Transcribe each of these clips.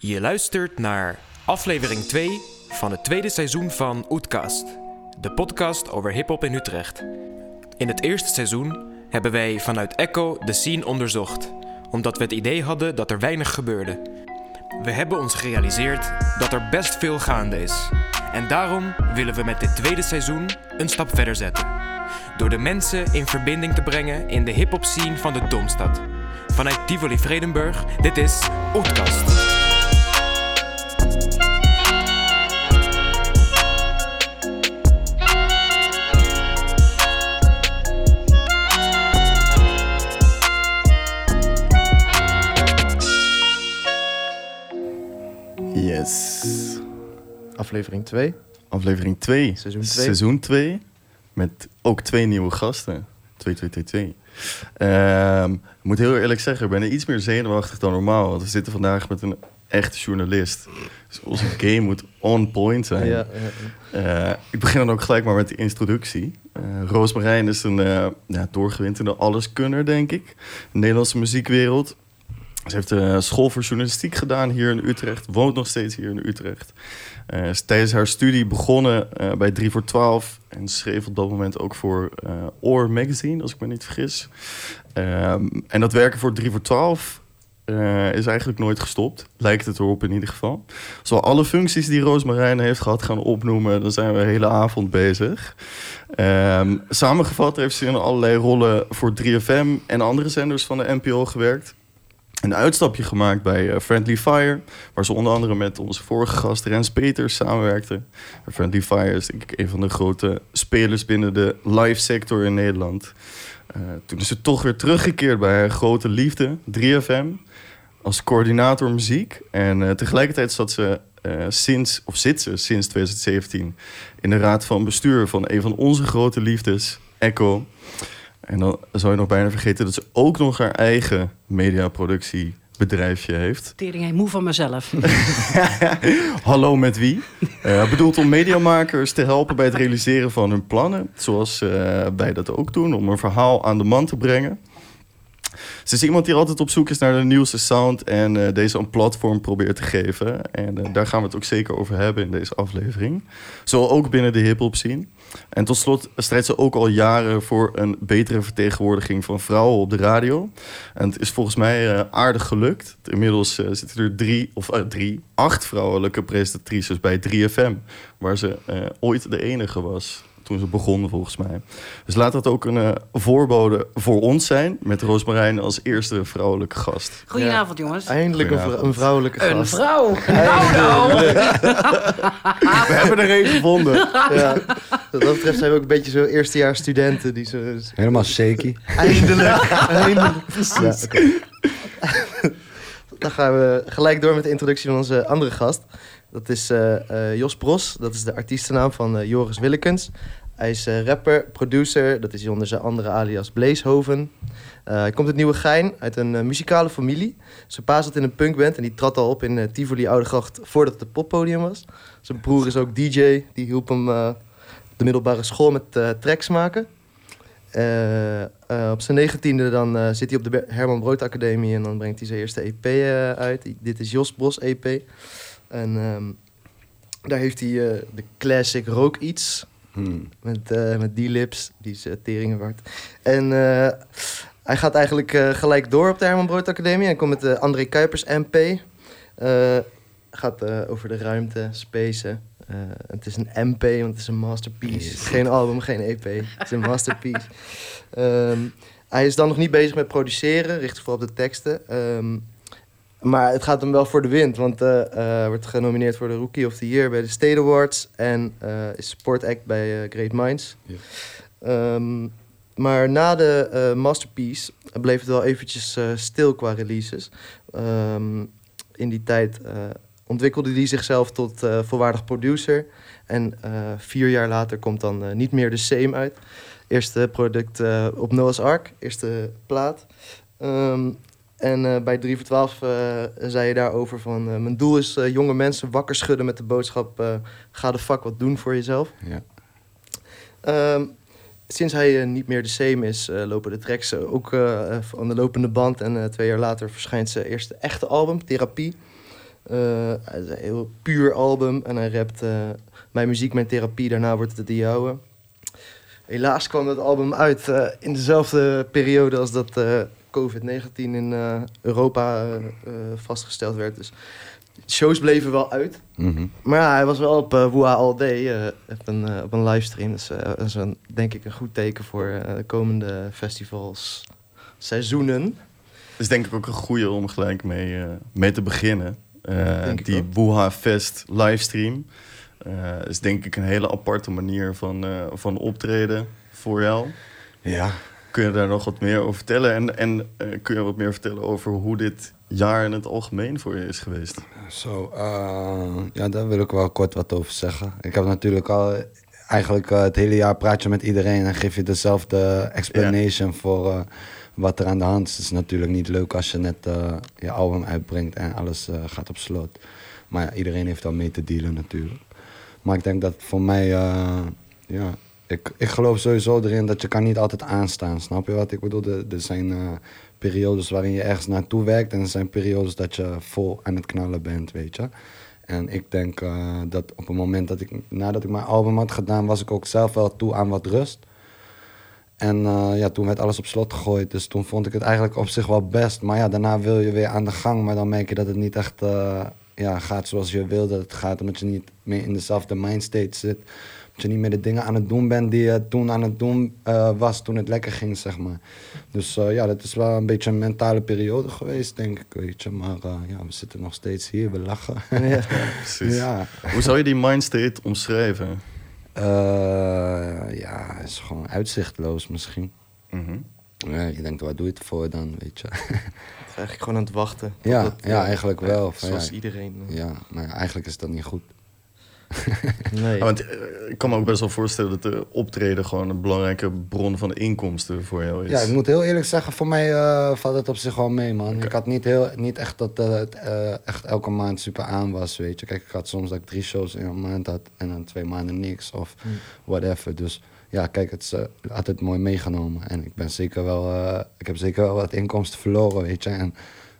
Je luistert naar aflevering 2 van het tweede seizoen van Oetkast, de podcast over hip-hop in Utrecht. In het eerste seizoen hebben wij vanuit Echo de scene onderzocht, omdat we het idee hadden dat er weinig gebeurde. We hebben ons gerealiseerd dat er best veel gaande is. En daarom willen we met dit tweede seizoen een stap verder zetten. Door de mensen in verbinding te brengen in de hip-hop scene van de Domstad. Vanuit Tivoli Vredenburg, dit is Oetkast. Aflevering 2. Aflevering 2. Seizoen twee. Seizoen 2. Met ook twee nieuwe gasten. 2, 2, 2, 2. Ehm, ik moet heel eerlijk zeggen, ik ben er iets meer zenuwachtig dan normaal. Want we zitten vandaag met een echte journalist. Dus onze game moet on point zijn. Ja, ja, Eh, ik begin dan ook gelijk maar met de introductie. Eh Roos Marijn is een eh ja, doorgewinterde alleskunner, denk ik. De Nederlandse muziekwereld. Ze heeft eh, school voor journalistiek gedaan hier in Utrecht. Woont nog steeds hier in Utrecht. Eh, is tijdens haar studie begonnen eh, bij 3 voor 12. En schreef op dat moment ook voor Oor Magazine, als ik me niet vergis. Ehm, en dat werken voor 3 voor 12 eh, is eigenlijk nooit gestopt. Lijkt het erop in ieder geval. We alle functies die Roos Marijn heeft gehad gaan opnoemen, dan zijn we de hele avond bezig. Ehm, samengevat heeft ze in allerlei rollen voor 3FM en andere zenders van de NPO gewerkt. Een uitstapje gemaakt bij eh, Friendly Fire, waar ze onder andere met onze vorige gast Rens Peters samenwerkte. Friendly Fire is denk ik een van de grote spelers binnen de live sector in Nederland. Eh, toen is ze toch weer teruggekeerd bij haar grote liefde, 3FM, als coördinator muziek. En eh, tegelijkertijd zat ze sinds, of zit ze sinds 2017 in de raad van bestuur van een van onze grote liefdes, Echo. En dan zou je nog bijna vergeten dat ze ook nog haar eigen mediaproductiebedrijfje heeft. Tering, hij moe van mezelf. Hallo met wie? Eh bedoeld om mediamakers te helpen bij het realiseren van hun plannen. Zoals eh, wij dat ook doen, om een verhaal aan de man te brengen. Ze is iemand die altijd op zoek is naar de nieuwste sound en eh, deze een platform probeert te geven. En eh, daar gaan we het ook zeker over hebben in deze aflevering. Zo ook binnen de hip-hop scene. En tot slot strijdt ze ook al jaren voor een betere vertegenwoordiging van vrouwen op de radio. En het is volgens mij eh, aardig gelukt. Inmiddels zitten er drie, of drie, acht vrouwelijke presentatrices bij 3FM. Waar ze ooit de enige was toen ze begonnen volgens mij. Dus laat dat ook een eh, voorbode voor ons zijn. Met Roos Marijn als eerste vrouwelijke gast. Goedenavond, jongens. Eindelijk een, vrou- een vrouwelijke Een gast. vrouw. Nou, nou. We hebben er één gevonden. Ja. Wat dat betreft zijn we ook een beetje zo eerstejaars studenten. Die zo, Helemaal shaky. eindelijk, eindelijk. Precies. Dan gaan we gelijk door met de introductie van onze andere gast. Dat is eh, eh, Jos Bros. Dat is de artiestennaam van eh, Joris Willekens. Hij is rapper, producer. Dat is hij onder zijn andere alias Blazehoven. Eh, hij komt uit Nieuwegein, uit een muzikale familie. Zijn pa zat in een punkband en die trad al op in eh, Tivoli Oudegracht voordat het een poppodium was. Zijn broer is ook DJ, die hielp hem de middelbare school met tracks maken. Op zijn negentiende dan zit hij op de Herman Brood Academie en dan brengt hij zijn eerste EP uit. Dit is Jos Bros EP. En ehm, daar heeft hij eh, de classic Rook Iets Hmm. met, eh, met die lips, die is uh, teringen waard. En eh, hij gaat eigenlijk eh, gelijk door op de Herman Brood Academie en komt met de André Kuipers MP. Eh, gaat eh, over de ruimte, spacen. Eh, het is een MP, want het is een masterpiece. Yes. Geen album, geen EP. Het is een masterpiece. Ehm, hij is dan nog niet bezig met produceren, richt zich vooral op de teksten. Ehm, maar het gaat hem wel voor de wind, want eh eh, wordt genomineerd voor de Rookie of the Year bij de State Awards en eh, is support act bij Great Minds. Ja. Ehm, maar na de Masterpiece bleef het wel eventjes stil qua releases. Ehm, in die tijd ontwikkelde hij zichzelf tot volwaardig producer. En vier jaar later komt dan niet meer de Same uit. Eerste product op Noah's Ark, eerste plaat. Ehm, en eh, bij 3 voor 12 eh, zei je daarover van... eh, mijn doel is jonge mensen wakker schudden met de boodschap... ga de fuck wat doen voor jezelf. Ja. Ehm, sinds hij niet meer de same is, lopen de tracks ook aan de lopende band. En twee jaar later verschijnt zijn eerste echte album, Therapie. Het is een heel puur album en hij rapt mijn muziek, mijn therapie, daarna wordt het de jouwe. Helaas kwam dat album uit in dezelfde periode als dat COVID-19 in eh, Europa eh, eh, vastgesteld werd. Dus shows bleven wel uit. Mhm. Maar ja, hij was wel op uh, Woeha All Day eh, op, een, op een livestream. Dus eh, dat is een, denk ik een goed teken voor de komende festivals, seizoenen. Het is denk ik ook een goede om gelijk mee, eh, mee te beginnen. Eh, die. Wuha Fest livestream eh, is denk ik een hele aparte manier van, eh, van optreden voor jou. Ja, Kun je daar nog wat meer over vertellen? En, en eh, kun je wat meer vertellen over hoe dit jaar in het algemeen voor je is geweest? zo. eh, ja, daar wil ik wel kort wat over zeggen. Ik heb natuurlijk al eigenlijk eh, het hele jaar praat je met iedereen en geef je dezelfde explanation voor wat er aan de hand is. Het is natuurlijk niet leuk als je net je album uitbrengt en alles gaat op slot. Maar ja, iedereen heeft al mee te dealen natuurlijk. Maar ik denk dat voor mij, ja, ik, ik geloof sowieso erin dat je kan niet altijd aanstaan. Snap je wat ik bedoel? Er, zijn eh, periodes waarin je ergens naartoe werkt en er zijn periodes dat je vol aan het knallen bent, weet je. En ik denk eh, dat op het moment dat ik, nadat ik mijn album had gedaan, was ik ook zelf wel toe aan wat rust. En eh, ja, toen werd alles op slot gegooid. Dus toen vond ik het eigenlijk op zich wel best. Maar ja, daarna wil je weer aan de gang. Maar dan merk je dat het niet echt ja, gaat zoals je wil dat het gaat. Omdat je niet meer in dezelfde mindstate zit. Dat je niet meer de dingen aan het doen bent die je toen aan het doen eh, was. Toen het lekker ging, zeg maar. Dus eh, ja, dat is wel een beetje een mentale periode geweest, denk ik. Weet je. Maar eh, ja, we zitten nog steeds hier. We lachen. Ja. Precies. ja. Hoe zou je die mindstate omschrijven? Eh, ja, het is gewoon uitzichtloos misschien. Mhm. Ja, je denkt, waar doe je het voor dan, weet je. Eigenlijk gewoon aan het wachten. Ja, ja, eigenlijk wel. Zoals ja, iedereen. ja, maar eigenlijk is dat niet goed. Nee. Ja, want eh, ik kan me ook best wel voorstellen dat de optreden gewoon een belangrijke bron van inkomsten voor jou is. Ja, ik moet heel eerlijk zeggen, voor mij eh, valt het op zich wel mee, man. Ik had niet, heel, niet echt dat eh, het echt elke maand super aan was, weet je. Kijk, ik had soms dat ik drie shows in een maand had en dan twee maanden niks of whatever. Dus ja, kijk, het is eh, altijd mooi meegenomen. En ik ben zeker wel, ik heb zeker wel wat inkomsten verloren, weet je. En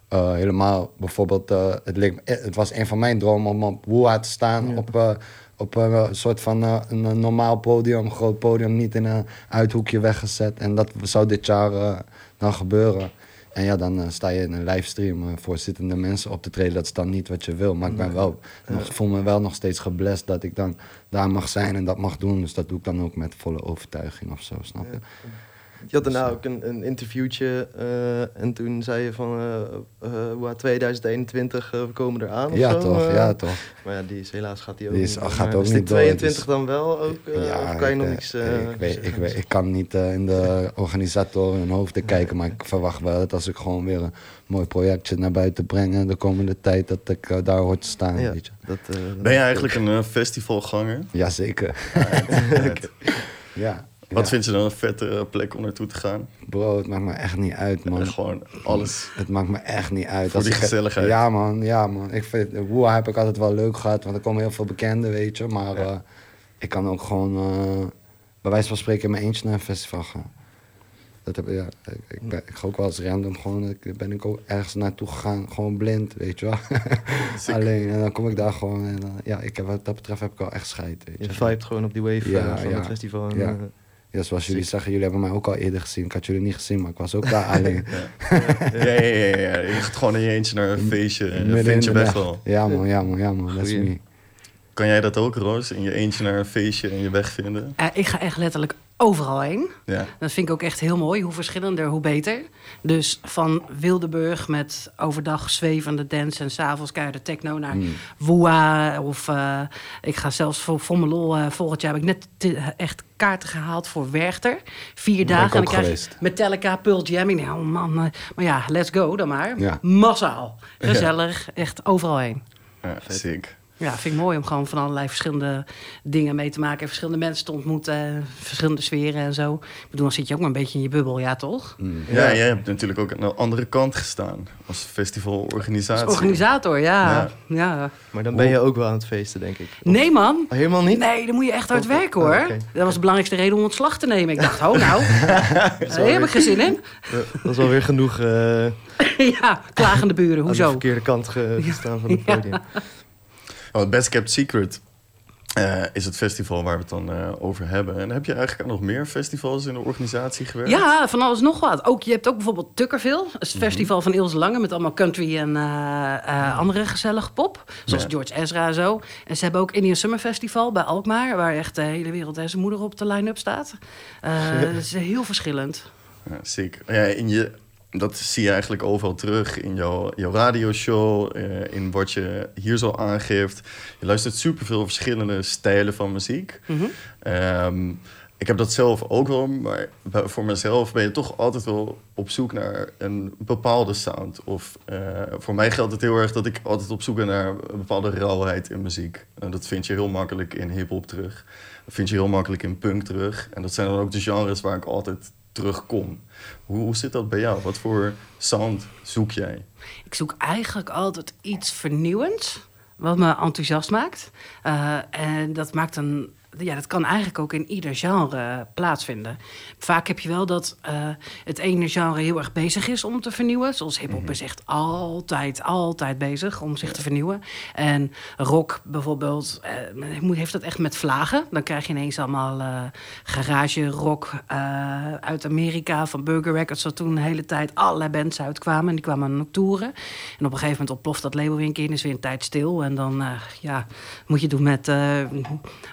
eh, helemaal bijvoorbeeld, eh, het, leek, eh, het was een van mijn dromen om op Woeha te staan op... op een soort van een, normaal podium, een groot podium, niet in een uithoekje weggezet. En dat zou dit jaar dan gebeuren. En ja, dan sta je in een livestream voor zittende mensen op te treden. Dat is dan niet wat je wil. Maar ik ben wel, nog, voel me wel nog steeds geblest dat ik dan daar mag zijn en dat mag doen. Dus dat doe ik dan ook met volle overtuiging of zo, snap je? Je had daarna ook een, een interviewtje eh, en toen zei je van eh eh, hoe 2021 eh, we komen eraan of Ja, zo. toch, ja, toch. Maar ja, die is helaas gaat die ook Die is- niet gaat Maar ook is niet die door, 22 dus- dan wel ook? of kan je nog ik, niks ik, weet, ik, weet, ik kan niet in de organisatoren hun hoofden kijken, maar ik verwacht wel dat als ik gewoon weer een mooi projectje naar buiten breng de komende tijd, dat ik daar hoort te staan, Ja, weet je. dat, eh, Ben je eigenlijk een festivalganger? Jazeker. ja. Wat ja. vind je dan een vette eh, plek om naartoe te gaan? Bro, het maakt me echt niet uit, man. Gewoon alles. Het maakt me echt niet uit. Voor die ik- gezelligheid. Ja, man. Ja, man. Ik vind, Woeha heb ik altijd wel leuk gehad, want er komen heel veel bekenden, weet je. Maar eh, ik kan ook gewoon, eh, bij wijze van spreken, in mijn eentje naar een festival gaan. Dat heb, ja, ik, ik, ben, ik ga ook wel eens random gewoon, ik, ben ik ook ergens naartoe gegaan, gewoon blind, weet je wel. Alleen, en dan kom ik daar gewoon en dan- ja, ik heb, wat dat betreft heb ik wel echt scheid, weet je. Je vibet gewoon op die wave Ja, van ja. het festival. En, Ja. Ja, zoals jullie zeggen, jullie hebben mij ook al eerder gezien. Ik had jullie niet gezien, maar ik was ook daar alleen. Ja, ja, ja, ja. Je gaat gewoon in je eentje naar een feestje en vind in je nacht. wel. Ja man, ja man, ja man, dat is Goeie. me. Kan jij dat ook, Roos? In je eentje naar een feestje en je weg vinden? Eh, ik ga echt letterlijk overal heen. Ja. Dat vind ik ook echt heel mooi. Hoe verschillender, hoe beter. Dus van Wildeburg met overdag zwevende dance en s'avonds keiharde techno naar Mm. Of eh, ik ga zelfs voor, voor mijn lol. eh, volgend jaar heb ik net te- echt kaarten gehaald voor Werchter. Vier dagen. En dan krijg je. Metallica, Pearl Jam. Ik denk, oh man. eh, maar ja, let's go dan maar. Ja. Massaal. Gezellig. Echt overal heen. Ja, sick. Ja, vind ik mooi om gewoon van allerlei verschillende dingen mee te maken. En verschillende mensen te ontmoeten. Verschillende sferen en zo. Ik bedoel, dan zit je ook maar een beetje in je bubbel, ja toch? Mm. Ja, jij hebt natuurlijk ook aan de andere kant gestaan. Als festivalorganisatie. Als organisator, ja. Ja. ja. Maar dan ben je ook wel aan het feesten, denk ik. Of- Nee man. Oh, helemaal niet? Nee, dan moet je echt hard werken oh, hoor. Dat was de belangrijkste reden om ontslag te nemen. Ik dacht, oh nou, daar heb ik geen zin in. Dat is wel weer genoeg uh, ja, klagende buren, aan de hoezo? verkeerde kant ge- gestaan van het Ja. Oh, het Best Kept Secret eh, is het festival waar we het dan eh, over hebben. En heb je eigenlijk aan nog meer festivals in de organisatie gewerkt? Ja, van alles nog wat. Ook, je hebt ook bijvoorbeeld Tukkerville. Dat Mhm. het festival van Ilse Lange met allemaal country en eh, andere gezellige pop. Zoals Ja. George Ezra en zo. En ze hebben ook Indian Summer Festival bij Alkmaar... waar echt de hele wereld en zijn moeder op de line-up staat. Het is heel verschillend. Ja, zeker. Ja, in je, dat zie je eigenlijk overal terug in jouw, jouw radioshow, eh, in wat je hier zo aangeeft. Je luistert superveel verschillende stijlen van muziek. Mhm. Ehm, ik heb dat zelf ook wel, maar voor mezelf ben je toch altijd wel op zoek naar een bepaalde sound. Of eh, voor mij geldt het heel erg dat ik altijd op zoek ben naar een bepaalde rauwheid in muziek. En dat vind je heel makkelijk in hip-hop terug. Vind je heel makkelijk in punk terug. En dat zijn dan ook de genres waar ik altijd terugkom. Hoe, hoe zit dat bij jou? Wat voor sound zoek jij? Ik zoek eigenlijk altijd iets vernieuwends, wat me enthousiast maakt. Eh, en dat maakt een. Ja, dat kan eigenlijk ook in ieder genre plaatsvinden. Vaak heb je wel dat eh, het ene genre heel erg bezig is om te vernieuwen. Zoals hip-hop is echt altijd, altijd bezig om zich te vernieuwen. En rock bijvoorbeeld moet- heeft dat echt met vlagen. Dan krijg je ineens allemaal eh, garage rock uit Amerika van Burger Records. Dat toen een hele tijd allerlei bands uitkwamen. En die kwamen dan ook toeren. En op een gegeven moment ontploft dat label weer een keer. En is weer een tijd stil. En dan ja, moet je doen met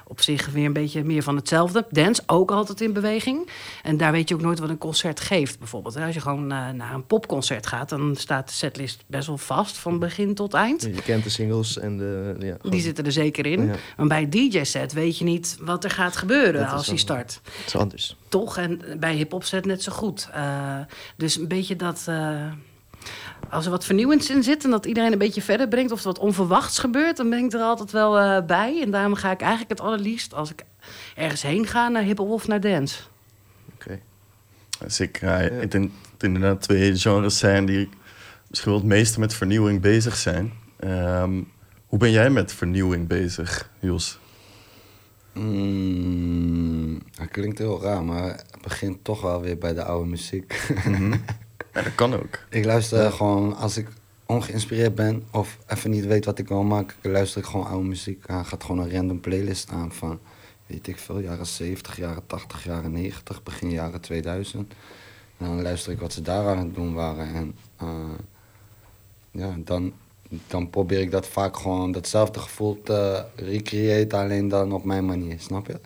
op zich weer een beetje meer van hetzelfde. Dance ook altijd in beweging. En daar weet je ook nooit wat een concert geeft, bijvoorbeeld. Als je gewoon eh, naar een popconcert gaat, dan staat de setlist best wel vast van begin tot eind. Je kent de singles en de... Ja, Die zitten er zeker in. Ja. Maar bij een DJ-set weet je niet wat er gaat gebeuren als die start. Het is anders. Toch? En bij hip-hop set net zo goed. Eh, dus een beetje dat. eh, als er wat vernieuwends in zit en dat iedereen een beetje verder brengt, of er wat onverwachts gebeurt, dan ben ik er altijd wel eh, bij. En daarom ga ik eigenlijk het allerliefst als ik ergens heen ga naar hip-hop of naar dance. Oké. Zeker. Ja, Ik denk dat het inderdaad twee genres zijn die misschien wel het meeste met vernieuwing bezig zijn. Ehm, hoe ben jij met vernieuwing bezig, Jos? Mm, dat klinkt heel raar, maar het begint toch wel weer bij de oude muziek. Ja, dat kan ook. ik luister gewoon, als ik ongeïnspireerd ben of even niet weet wat ik wil maken, luister ik gewoon oude muziek. Dan gaat gewoon een random playlist aan van, weet ik veel, jaren 70, jaren 80, jaren 90, begin jaren 2000. En dan luister ik wat ze daar aan het doen waren. En eh, ja, dan, dan probeer ik dat vaak gewoon, datzelfde gevoel te recreëren, alleen dan op mijn manier, snap je?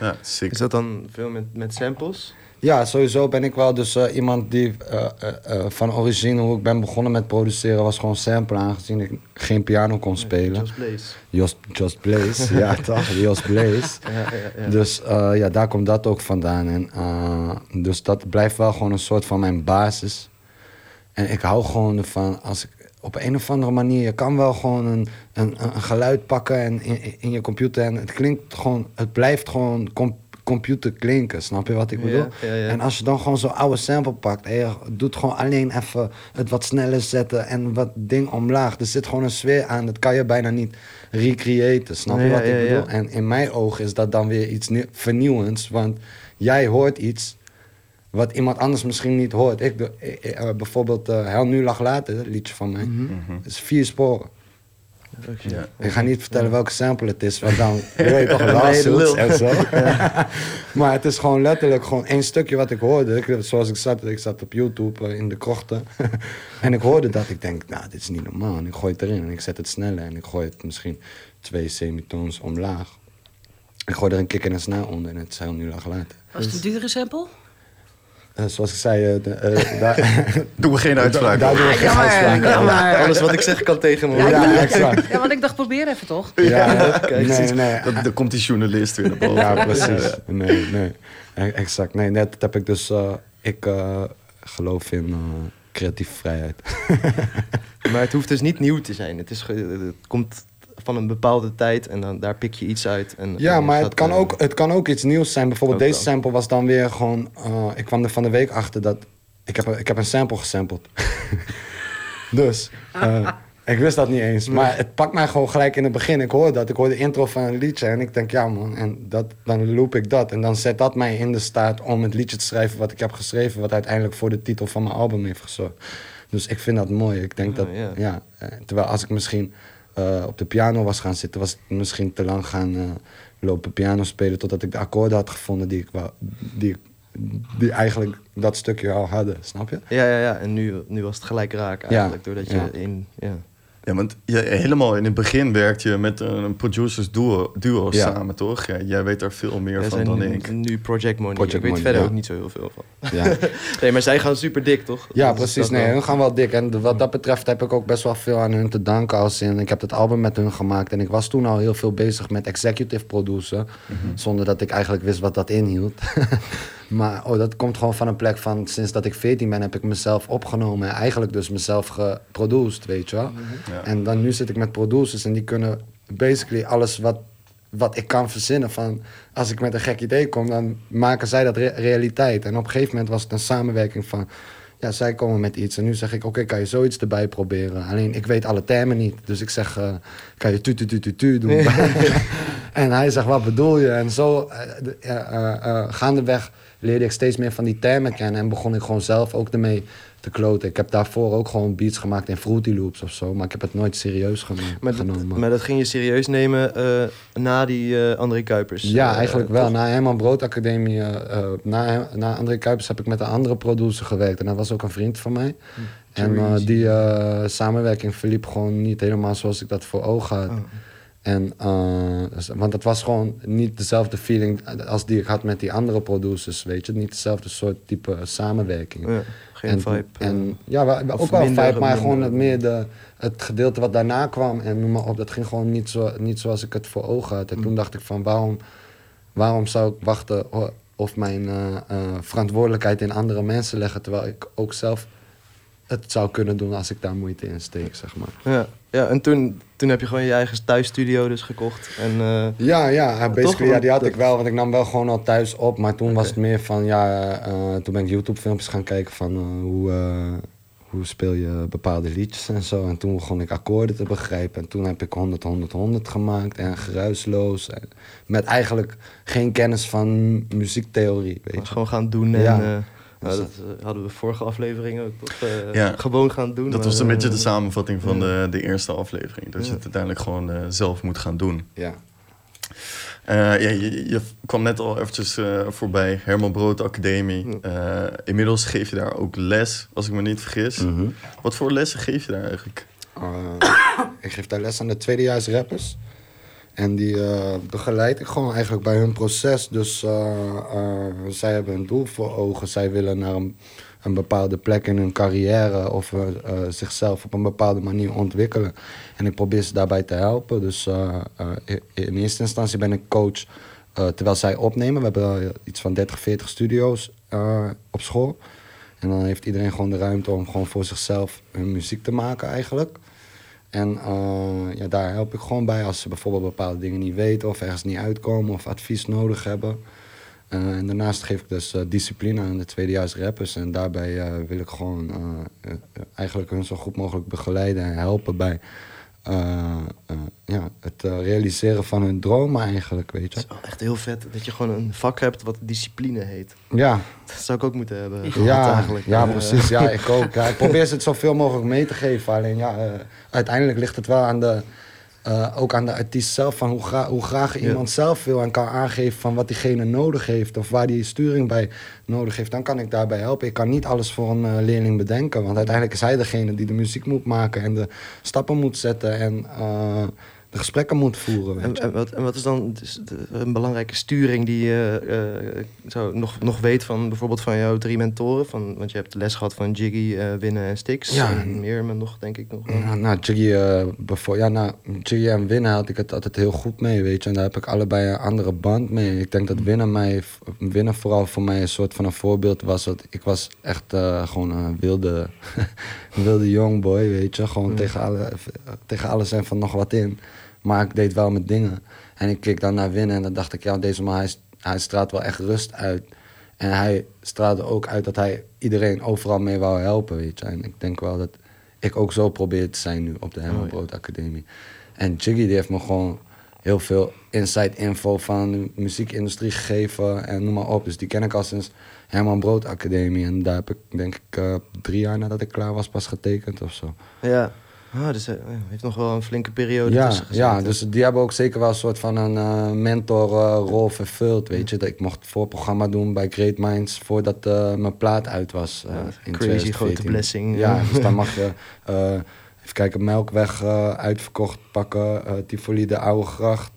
Ja, zeker. Is dat dan veel met, met samples? Ja, sowieso ben ik wel dus eh, iemand die eh, eh, van origine, hoe ik ben begonnen met produceren, was gewoon sample, aangezien ik geen piano kon spelen. Just Blaze. Jos, Just Blaze, ja toch, Jos Blaze. Ja, ja, ja. Dus ja, daar komt dat ook vandaan. En, dus dat blijft wel gewoon een soort van mijn basis. En ik hou gewoon ervan, als ik op een of andere manier, je kan wel gewoon een, een, een geluid pakken en in, in je computer en het klinkt gewoon, het blijft gewoon computer klinken, snap je wat ik bedoel? ja, ja. En als je dan gewoon zo'n oude sample pakt en je doet gewoon alleen even het wat sneller zetten en wat ding omlaag. Er zit gewoon een sfeer aan, dat kan je bijna niet recreëren, snap je wat ik bedoel? En in mijn ogen is dat dan weer iets nieuw- vernieuwends, want jij hoort iets wat iemand anders misschien niet hoort. Ik, eh, bijvoorbeeld uh, Hel Nu Lag Later, dat liedje van mij, Mhm. is vier sporen. Ja. Ik ga niet vertellen welke sample het is, want dan je weet toch je de lawsuits lul. en zo. maar het is gewoon letterlijk gewoon één stukje wat ik hoorde. Ik, zoals ik zat, ik zat op YouTube eh, in de krochten. en ik hoorde dat. Ik denk, nou, dit is niet normaal. En ik gooi het erin en ik zet het sneller. En ik gooi het misschien twee semitoons omlaag. Ik gooi er een kick en een snel onder en het is heel nu lag later. Was het een dure sample? Eh, zoals ik zei, eh, eh, daar, Doen we geen uitspraak daar doen we geen uitspraak. Alles wat ik zeg kan tegen me. Ja. Ja, want ik dacht, probeer even toch? Ja, Kijk, nee, nee. Dat, dan komt die journalist weer naar boven. Ja, precies. Nee, nee. E- Exact. Nee, net heb ik dus... eh, ik eh, geloof in eh, creatieve vrijheid. Maar het hoeft dus niet nieuw te zijn. Het, is, ge- het komt van een bepaalde tijd en dan daar pik je iets uit. En, Ja, en maar het kan, eh, ook, het kan ook iets nieuws zijn. Bijvoorbeeld deze sample was dan weer gewoon... eh, ik kwam er van de week achter dat... Ik heb, ik heb een sample gesampled. dus, eh, ik wist dat niet eens. Maar het pakt mij gewoon gelijk in het begin. Ik hoor dat, ik hoor de intro van een liedje. En ik denk, ja man, en dat, dan loop ik dat. En dan zet dat mij in de staat om het liedje te schrijven wat ik heb geschreven. Wat uiteindelijk voor de titel van mijn album heeft gezorgd. Dus ik vind dat mooi. Ik denk Ah, dat, ja. ja. terwijl als ik misschien eh, op de piano was gaan zitten, was het misschien te lang gaan eh, lopen piano spelen totdat ik de akkoorden had gevonden die ik wou, die, ik- die eigenlijk dat stukje al hadden, snap je? Ja, ja, ja. En nu, nu was het gelijk raak eigenlijk. doordat je ja. in... Ja. Ja, want je, helemaal in het begin werkt je met een producers duo, duo Ja. samen, toch? Ja, jij weet daar veel meer van dan nu, ik. nu Project Money. Project ik weet Money, verder ja. ook niet zo heel veel van. Ja, Nee, maar zij gaan super dik, toch? ja Dat precies. Nee, wel. hun gaan wel dik. En wat dat betreft heb ik ook best wel veel aan hun te danken. Als in, ik heb het album met hun gemaakt. En ik was toen al heel veel bezig met executive producer. Zonder dat ik eigenlijk wist wat dat inhield. maar oh, dat komt gewoon van een plek van... Sinds dat ik 14 ben heb ik mezelf opgenomen. En eigenlijk dus mezelf geproduced, weet je wel. Ja. En dan nu zit ik met producers en die kunnen basically alles wat, wat ik kan verzinnen. Van als ik met een gek idee kom, dan maken zij dat re- realiteit. En op een gegeven moment was het een samenwerking van. Ja, zij komen met iets en nu zeg ik, oké, kan je zoiets erbij proberen? Alleen, ik weet alle termen niet. Dus ik zeg, eh, kan je tu tu tu tu tu doen? en hij zegt, wat bedoel je? En zo, eh, eh, eh, gaandeweg leerde ik steeds meer van die termen kennen. En begon ik gewoon zelf ook ermee te kloten. Ik heb daarvoor ook gewoon beats gemaakt in Fruity Loops of zo. Maar ik heb het nooit serieus geno- Maar dat, genomen. maar dat ging je serieus nemen eh, na die eh André Kuipers? Ja, eh, eigenlijk wel. toch? Na Herman Brood Academie, na, na André Kuipers heb ik met een andere producer gewerkt. En dat was ook een vriend van mij. En eh, die samenwerking verliep gewoon niet helemaal zoals ik dat voor ogen had. Oh. En, eh, want het was gewoon niet dezelfde feeling als die ik had met die andere producers, weet je. Niet dezelfde soort type samenwerking. Ja, geen en, vibe. eh. En, ja, wel- Of ook wel vibe, maar gewoon het, meer de, het gedeelte wat daarna kwam. En noem maar op, dat ging gewoon niet, zo, niet zoals ik het voor ogen had. En Mm. toen dacht ik van, waarom, waarom zou ik wachten of mijn eh, eh, verantwoordelijkheid in andere mensen leggen... terwijl ik ook zelf het zou kunnen doen als ik daar moeite in steek, zeg maar. ja, ja, en toen, toen heb je gewoon je eigen thuisstudio dus gekocht. En, eh, Ja, ja, basically, ja, die had ik wel, want ik nam wel gewoon al thuis op. Maar toen was het meer van, ja, eh, toen ben ik YouTube-filmpjes gaan kijken van eh, hoe, hoe speel je bepaalde liedjes en zo. En toen begon ik akkoorden te begrijpen. En toen heb ik 100, 100, 100 gemaakt en geruisloos. En met eigenlijk geen kennis van muziektheorie, weet je. gewoon gaan doen. En, Ja. Nou, dat eh, hadden we vorige aflevering ook toch? eh, Ja. Gewoon gaan doen. Dat maar, was een beetje de eh, samenvatting van de, de eerste aflevering. Dat je het uiteindelijk gewoon zelf moet gaan doen. Ja. Ja, je, je kwam net al eventjes voorbij, Herman Brood Academie. Inmiddels geef je daar ook les, als ik me niet vergis. Mhm. Wat voor lessen geef je daar eigenlijk? Eh, ik geef daar les aan de tweedejaars rappers. En die eh, begeleid ik gewoon eigenlijk bij hun proces. Dus eh, eh, zij hebben een doel voor ogen. Zij willen naar een, bepaalde plek in hun carrière of zichzelf op een bepaalde manier ontwikkelen. En ik probeer ze daarbij te helpen. Dus in- eerste instantie ben ik coach terwijl zij opnemen. We hebben iets van 30, 40 studio's op school. En dan heeft iedereen gewoon de ruimte om gewoon voor zichzelf hun muziek te maken eigenlijk. En eh, ja, daar help ik gewoon bij als ze bijvoorbeeld bepaalde dingen niet weten of ergens niet uitkomen of advies nodig hebben. Eh, en daarnaast geef ik dus eh, discipline aan de tweedejaars rappers. En daarbij wil ik gewoon eigenlijk hun zo goed mogelijk begeleiden en helpen bij ja, het eh, realiseren van hun dromen eigenlijk, weet je. Het is wel echt heel vet dat je gewoon een vak hebt wat discipline heet. Ja, Dat zou ik ook moeten hebben. ja, eigenlijk. ja Eh, precies. Ja, ik ook. Ja, ik probeer ze het zoveel mogelijk mee te geven. Alleen ja, eh, uiteindelijk ligt het wel aan de, eh, ook aan de artiest zelf. Van hoe, gra hoe graag Ja. iemand zelf wil en kan aangeven van wat diegene nodig heeft. Of waar die sturing bij nodig heeft. Dan kan ik daarbij helpen. Ik kan niet alles voor een eh, leerling bedenken. Want uiteindelijk is hij degene die de muziek moet maken. En de stappen moet zetten. En eh, gesprekken moet voeren. En, wat, en wat is dan dus een belangrijke sturing die je eh, zo nog, nog weet van bijvoorbeeld van jouw drie mentoren? Van, want je hebt les gehad van Jiggy, eh Winnen en Stix. Ja. En meer maar nog, denk ik nog. Nou, nou, Jiggy, bevo- ja, nou, Jiggy en Winnen had ik het altijd heel goed mee, weet je. En daar heb ik allebei een andere band mee. Ik denk dat Winnen, mij, Winnen vooral voor mij een soort van een voorbeeld was. Dat ik was echt gewoon een wilde, wilde young boy, weet je. Gewoon Ja. tegen, alle, tegen alles en van nog wat in. Maar ik deed wel mijn dingen. En ik keek dan naar winnen en dan dacht ik, ja, deze man, hij, hij straalt wel echt rust uit. En hij straalde ook uit dat hij iedereen overal mee wou helpen, weet je. En ik denk wel dat ik ook zo probeer te zijn nu op de Herman Brood Academie. En Jiggy die heeft me gewoon heel veel inside info van de muziekindustrie gegeven en noem maar op. Dus die ken ik al sinds Herman Brood Academie. En daar heb ik denk ik uh, drie jaar nadat ik klaar was pas getekend of zo. Ja. Oh, dus hij heeft nog wel een flinke periode ja, tussen Ja, dus die hebben ook zeker wel een soort van een uh, mentorrol uh, vervuld, weet je. Dat ik mocht voorprogramma doen bij Great Minds voordat uh, mijn plaat uit was. In crazy grote blessing. Ja, dus dan mag je, even kijken, Melkweg uitverkocht pakken, Tivoli de Oude Gracht,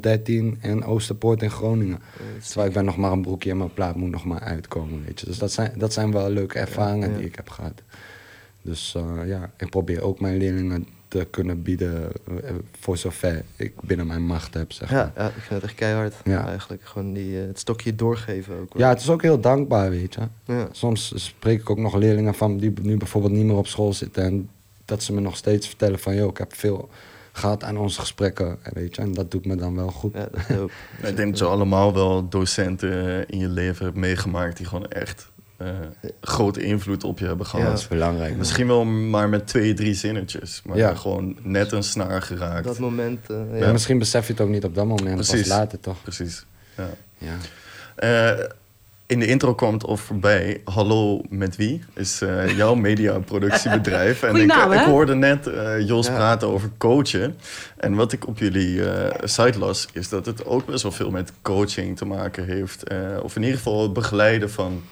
013 en Oosterpoort in Groningen. Terwijl ik ben nog maar een broekje en mijn plaat moet nog maar uitkomen, weet je. Dus dat zijn, dat zijn wel leuke ervaringen die ik heb gehad. Dus uh, ja, ik probeer ook mijn leerlingen te kunnen bieden uh, voor zover ik binnen mijn macht heb, zeg ja, ja, ik vind het echt keihard ja. eigenlijk. Gewoon die, uh, het stokje doorgeven ook. Ja, het is ook heel dankbaar, weet je. Ja. Soms spreek ik ook nog leerlingen van die nu bijvoorbeeld niet meer op school zitten... en dat ze me nog steeds vertellen van... joh, ik heb veel gehad aan onze gesprekken, weet je. En dat doet me dan wel goed. Ja, dat is ik denk dat je allemaal wel docenten in je leven hebt meegemaakt... die gewoon echt uh, grote invloed op je hebben gehad. Ja, dat is belangrijk. Misschien wel maar met twee, drie zinnetjes. Maar ja. gewoon net een snaar geraakt. Dat moment. Uh, ja. ja. misschien besef je het ook niet op dat moment. Precies. Pas later toch. Precies. Ja. ja. Uh, in de intro kwam het of voorbij. Hallo met wie? Is jouw mediaproductiebedrijf. en ik, naam, ik, hoorde net Jos praten over coachen. En wat ik op jullie site las, is dat het ook best wel veel met coaching te maken heeft. of in ieder geval het begeleiden van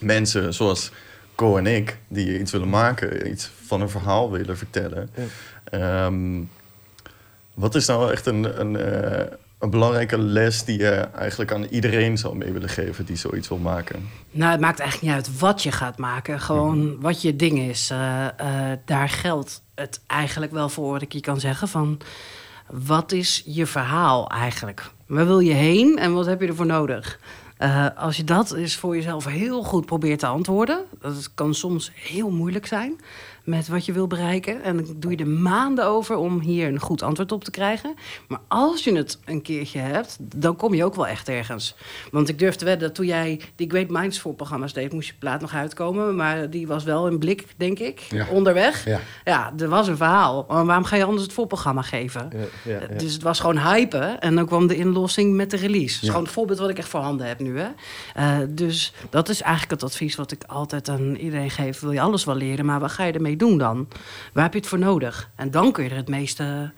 mensen zoals Co en ik, die iets willen maken, iets van een verhaal willen vertellen. Ja. Um, wat is nou echt een, een, uh, een, belangrijke les die je eigenlijk aan iedereen zou mee willen geven die zoiets wil maken? Nou, het maakt eigenlijk niet uit wat je gaat maken, gewoon mm -hmm. wat je ding is. Uh, uh, daar geldt het eigenlijk wel voor dat ik je kan zeggen van wat is je verhaal eigenlijk? Waar wil je heen en wat heb je ervoor nodig? Uh, als je dat eens voor jezelf heel goed probeert te antwoorden, dat kan soms heel moeilijk zijn met wat je wil bereiken. En dan doe je er maanden over om hier een goed antwoord op te krijgen. Maar als je het een keertje hebt, dan kom je ook wel echt ergens. Want ik durf te wedden dat toen jij die Great Minds voor programma's deed, moest je plaat nog uitkomen. Maar die was wel in blik, denk ik, ja. onderweg. Ja. ja, er was een verhaal. Maar waarom ga je anders het voorprogramma geven? Ja. Dus het was gewoon hypen. En dan kwam de inlossing met de release. Dat is gewoon het voorbeeld wat ik echt voorhanden heb nu. Hè? Uh, dus dat is eigenlijk het advies wat ik altijd aan iedereen geef. Wil je alles wel leren, maar wat ga je ermee doen dan? Waar heb je het voor nodig? En dan kun je er het meeste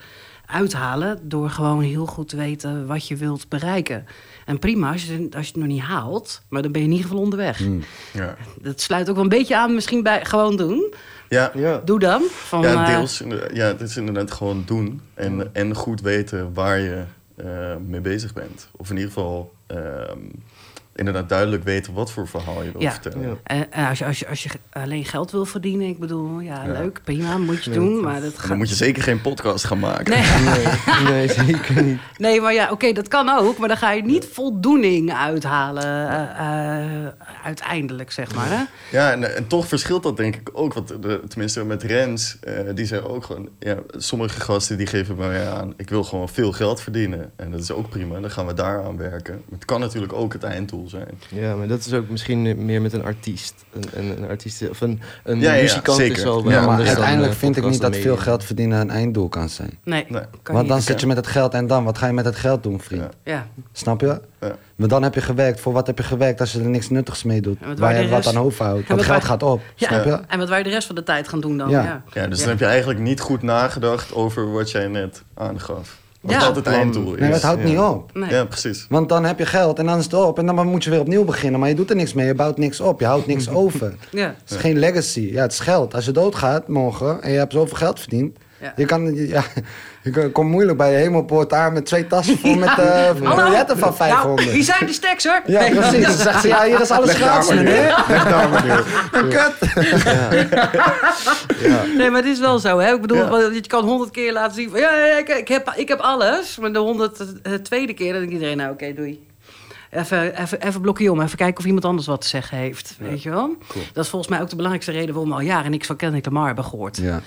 uithalen door gewoon heel goed te weten wat je wilt bereiken. En prima als je, als je het nog niet haalt, maar dan ben je in ieder geval onderweg. Mm, ja. Dat sluit ook wel een beetje aan misschien bij gewoon doen. Ja. Ja. Doe dan. Van, ja, eh, deels. Ja, het is inderdaad gewoon doen en, en goed weten waar je uh, mee bezig bent. Of in ieder geval uh, inderdaad duidelijk weten wat voor verhaal je wilt Ja. vertellen. Ja. En, en als, je, als, je, als je alleen geld wil verdienen, ik bedoel, ja, Ja. leuk, prima, moet je doen. Maar dat gaat. dan moet je zeker geen podcast gaan maken. Nee, Nee, nee, zeker niet. nee, maar ja, oké, dat kan ook. Maar dan ga je niet voldoening uithalen eh, eh, uiteindelijk, zeg maar. Hè? Ja, en, en toch verschilt dat denk ik ook. Want de, tenminste met Rens, eh, die zei ook gewoon... Ja, sommige gasten die geven mij aan... ik wil gewoon veel geld verdienen. En dat is ook prima, dan gaan we daaraan werken. Maar het kan natuurlijk ook het einddoel zijn. Ja, maar dat is ook misschien meer met een artiest. Een, een, een artiest of een, een Ja, ja, muzikant zeker. is wel Ja, maar uiteindelijk eh, vind ik niet dat veel geld verdienen een einddoel kan zijn. Nee, Nee. kan Want dan niet. zit je met het geld en dan, wat ga je met het geld doen, vriend? Ja. Ja. Snap je? Ja. Maar dan heb je gewerkt. Voor wat heb je gewerkt als je er niks nuttigs mee doet? Waar waar je wat aan overhoudt. en Want wat geld waar- gaat op. Ja. Snap je? En wat wij de rest van de tijd gaan doen dan. Ja. Ja, Ja, dus Ja. dan heb je eigenlijk niet goed nagedacht over wat jij net aangaf. Wat Ja. dat het einddoel is. Nee, het houdt Ja. niet op. Nee. Ja, precies. Want dan heb je geld en dan is het op. En dan moet je weer opnieuw beginnen. Maar je doet er niks mee. Je bouwt niks op. Je houdt niks over. Ja. Het is geen legacy. Ja, het is geld. Als je doodgaat morgen en je hebt zoveel geld verdiend. Ja. Je, kan, ja, je komt moeilijk bij de hemelpoort aan met twee tassen vol met eh biljetten van Nou, 500. hier zijn de stacks hoor. Ja, precies. Dan zegt ze, ja, hier is alles gratis, meneer. Leg daar maar neer. Kut. Nee, maar het is wel zo. Hè? Ik bedoel, je kan honderd keer laten zien van... Ja, ja, ik, ik, heb, ik heb alles. Maar de honderd eh, tweede keer dan denkt iedereen... Nou, oké, doei. Even, even, even blokje om, even kijken of iemand anders wat te zeggen heeft. Weet je wel? Dat is volgens mij ook de belangrijkste reden waarom we al jaren niks van Kendrick Lamar hebben gehoord. Ja.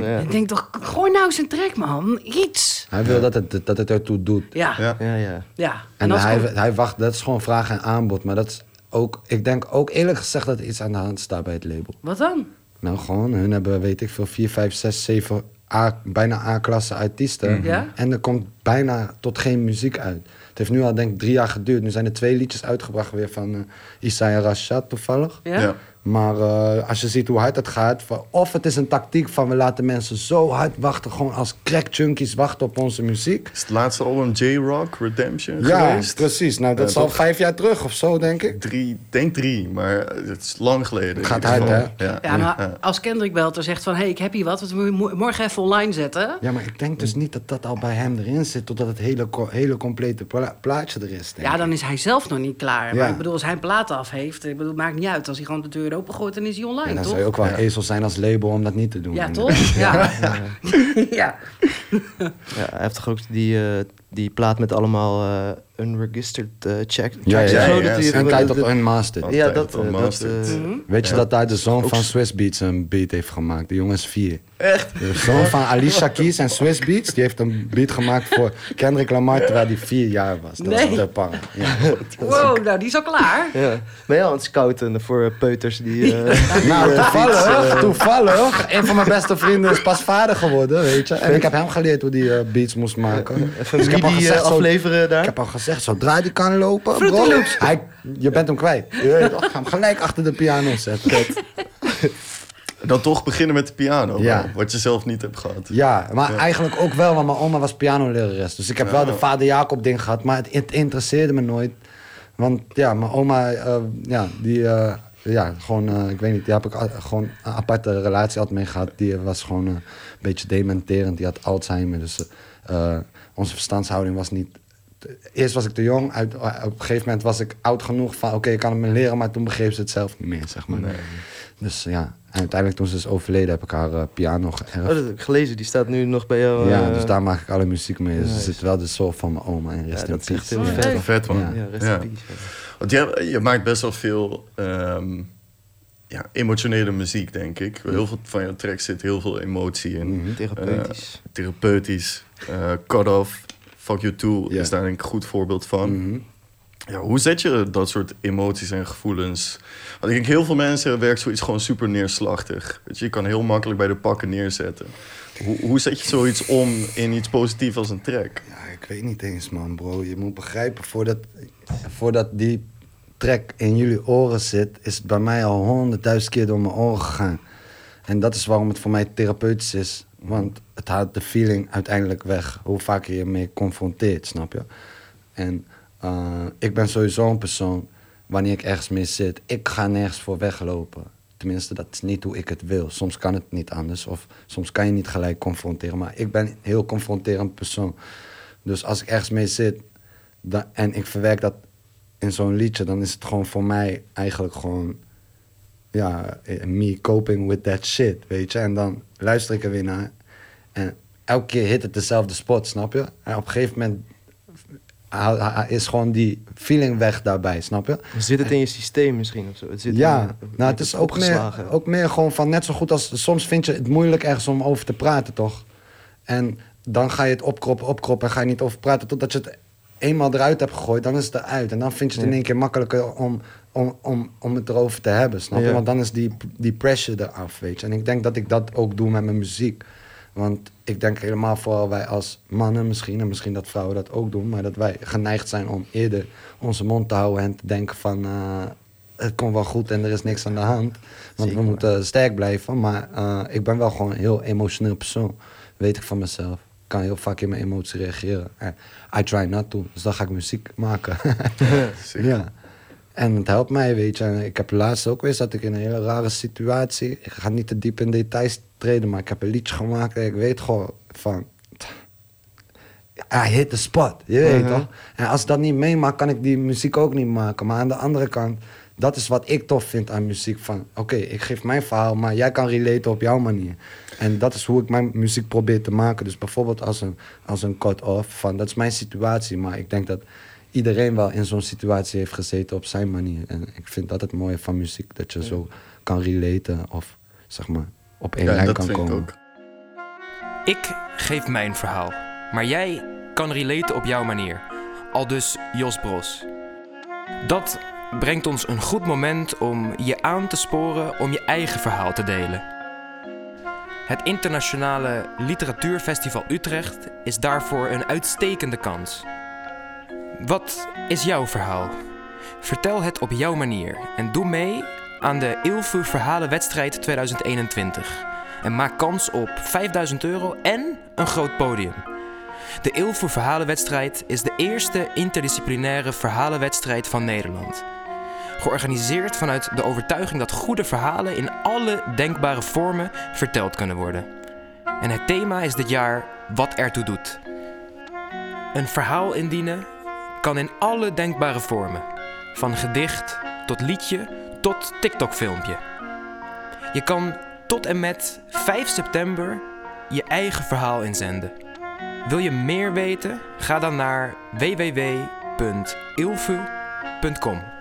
Ja. Ik denk toch, gooi nou eens een track, man. Iets. Hij wil dat het, dat het ertoe doet. Ja, ja. Ja. Ja, ja. En, hij, gewoon- hij wacht, dat is gewoon vraag en aanbod. Maar dat is ook, ik denk ook eerlijk gezegd dat er iets aan de hand staat bij het label. Wat dan? Nou, gewoon, hun hebben, weet ik veel, 4, 5, 6, 7 A, bijna A-klasse artiesten. Ja? En er komt bijna tot geen muziek uit. Het heeft nu al, denk ik, drie jaar geduurd. Nu zijn er twee liedjes uitgebracht weer van eh Isaiah Rashad toevallig. Ja? Maar eh, als je ziet hoe hard het gaat, of het is een tactiek van we laten mensen zo hard wachten, gewoon als crack junkies wachten op onze muziek. Is het laatste album J-Rock Redemption Ja, geweest? precies. Nou, dat Ja, is al vijf jaar terug of zo, denk ik. Drie, denk drie, maar het is lang geleden. Gaat hard, hè? Ja. Ja, maar als Kendrick belt en zegt van... hé, hey, ik heb hier wat, wat moet je mo- morgen even online zetten. Ja, maar ik denk dus niet dat dat al bij hem erin zit, totdat het hele, hele complete pla- plaatje er is. denk Ja, dan is hij zelf nog niet klaar. Ja. Maar ik bedoel, als hij een plaat af heeft... Ik bedoel, het maakt niet uit. Als hij gewoon de deur opengooit, dan is hij online, En dan toch? zou je ook wel een ezel zijn als label om dat niet te doen. Ja, toch? Ja. ja. Ja, hij heeft toch ook die, eh, die plaat met allemaal eh, unregistered eh, check. Ja, ja, ja. en zo, ja, ja. Een tijd op dat- Unmastered. Ja, dat, eh, dat, eh, Mhm. Weet je Ja. dat daar de zoon van Swiss Beats een beat heeft gemaakt? De jongens vier. Echt? De zoon van Alicia Keys en Swiss Beats, die heeft een beat gemaakt voor Kendrick Lamar terwijl hij vier jaar was. Dat Nee. was de. Ja. Wow, nou, die is al klaar. ja. Ben je al aan het scouten voor peuters die... eh, Nou, die, eh, toevallig, toevallig. Een van mijn beste vrienden is pas vader geworden, weet je. En ik heb hem geleerd hoe hij eh, beats moest maken. Dus ik heb al gezegd, zo- afleveren daar. Ik heb al gezegd, zodra die kan lopen, bro, Loops. hij, je bent hem kwijt. Je toch, ga hem gelijk achter de piano zetten. Dan toch beginnen met de piano, Ja. wel, wat je zelf niet hebt gehad. Ja, maar eigenlijk ook wel, want mijn oma was pianolerares. Dus ik heb wel de vader Jacob ding gehad, maar het, het interesseerde me nooit. Want ja, mijn oma, eh, ja, die, eh, ja, gewoon, eh, ik weet niet, die heb ik gewoon een aparte relatie altijd mee gehad. Die was gewoon eh, een beetje dementerend, die had Alzheimer. Dus eh, onze verstandshouding was niet... Eerst was ik te jong, uit, op een gegeven moment was ik oud genoeg van... oké, ik kan het me leren, maar toen begreep ze het zelf niet meer, zeg maar. Dus ja, en uiteindelijk toen ze is overleden heb ik haar eh, piano geërfd. Oh, dat heb ik gelezen. Die staat nu nog bij jou. Ja, eh, dus daar maak ik alle muziek mee. Dus er nice. zit wel de soul van mijn oma in ja, rest in dat is echt peace. heel Ja. vet. Vet man. Ja. Ja, rest Ja. in peace. ja. Want je, je maakt best wel veel ehm, ja, emotionele muziek, denk ik. Heel veel van je tracks zit heel veel emotie in. Mhm. Therapeutisch. Eh, therapeutisch. eh cut off. Fuck You Too Ja. is daar denk ik een goed voorbeeld van. Mhm. Ja, hoe zet je dat soort emoties en gevoelens? Want ik denk heel veel mensen werkt zoiets gewoon super neerslachtig. Weet je, je kan heel makkelijk bij de pakken neerzetten. Hoe, hoe zet je zoiets om in iets positiefs als een track? Ja, ik weet niet eens, man, bro. Je moet begrijpen, voordat, voordat die track in jullie oren zit, is het bij mij al honderdduizend keer door mijn oren gegaan. En dat is waarom het voor mij therapeutisch is. Want het haalt de feeling uiteindelijk weg. Hoe vaak je je mee confronteert, snap je? En eh, ik ben sowieso een persoon, wanneer ik ergens mee zit, ik ga nergens voor weglopen. Tenminste, dat is niet hoe ik het wil. Soms kan het niet anders. Of soms kan je niet gelijk confronteren. Maar ik ben een heel confronterend persoon. Dus als ik ergens mee zit dan, en ik verwerk dat in zo'n liedje, dan is het gewoon voor mij eigenlijk gewoon, ja, eh, me coping with that shit, weet je. En dan luister ik er weer naar. En elke keer hit het dezelfde spot, snap je? En op een gegeven moment is gewoon die feeling weg daarbij, snap je? Zit het in je systeem misschien of zo? Het zit Ja, in, nou, het is ook meer, ook meer gewoon van net zo goed als soms vind je het moeilijk ergens om over te praten, toch? En dan ga je het opkroppen, opkroppen en ga je niet over praten totdat je het eenmaal eruit hebt gegooid, dan is het eruit. En dan vind je het in één keer makkelijker om, om, om, om het erover te hebben, snap je? Ja. Want dan is die, die pressure eraf, weet je. En ik denk dat ik dat ook doe met mijn muziek. Want ik denk helemaal vooral wij als mannen misschien, en misschien dat vrouwen dat ook doen, maar dat wij geneigd zijn om eerder onze mond te houden en te denken van eh, het komt wel goed en er is niks aan de hand. Want Zeker, we moeten sterk blijven. Maar eh, ik ben wel gewoon een heel emotioneel persoon. Weet ik van mezelf. Ik kan heel vaak in mijn emotie reageren. Eh, I try not to. Dus dan ga ik muziek maken. Ja. En het helpt mij, weet je. En ik heb laatst ook weer zat ik in een hele rare situatie. Ik ga niet te diep in details treden, maar ik heb een liedje gemaakt en ik weet gewoon van. I hit the spot, je weet Mhm. toch? En als ik dat niet meemaak, kan ik die muziek ook niet maken. Maar aan de andere kant, dat is wat ik tof vind aan muziek. Van, oké, ik geef mijn verhaal, maar jij kan relaten op jouw manier. En dat is hoe ik mijn muziek probeer te maken. Dus bijvoorbeeld als een, als een cut-off, van dat is mijn situatie. Maar ik denk dat iedereen wel in zo'n situatie heeft gezeten op zijn manier. En ik vind dat het mooie van muziek, dat je zo kan relaten of zeg maar op één Ja, lijn dat kan vind ik komen. ook. Ik geef mijn verhaal, maar jij kan relaten op jouw manier. Al dus Jos Bros. Dat brengt ons een goed moment om je aan te sporen om je eigen verhaal te delen. Het Internationale Literatuurfestival Utrecht is daarvoor een uitstekende kans. Wat is jouw verhaal? Vertel het op jouw manier en doe mee aan de Ilfu Verhalenwedstrijd 2021 en maak kans op 5000 euro en een groot podium. De Ilfu Verhalenwedstrijd is de eerste interdisciplinaire verhalenwedstrijd van Nederland. Georganiseerd vanuit de overtuiging dat goede verhalen in alle denkbare vormen verteld kunnen worden. En het thema is dit jaar wat ertoe doet. Een verhaal indienen kan in alle denkbare vormen. Van gedicht tot liedje tot TikTok-filmpje. Je kan tot en met 5 september je eigen verhaal inzenden. Wil je meer weten? Ga dan naar www.ilfu.com.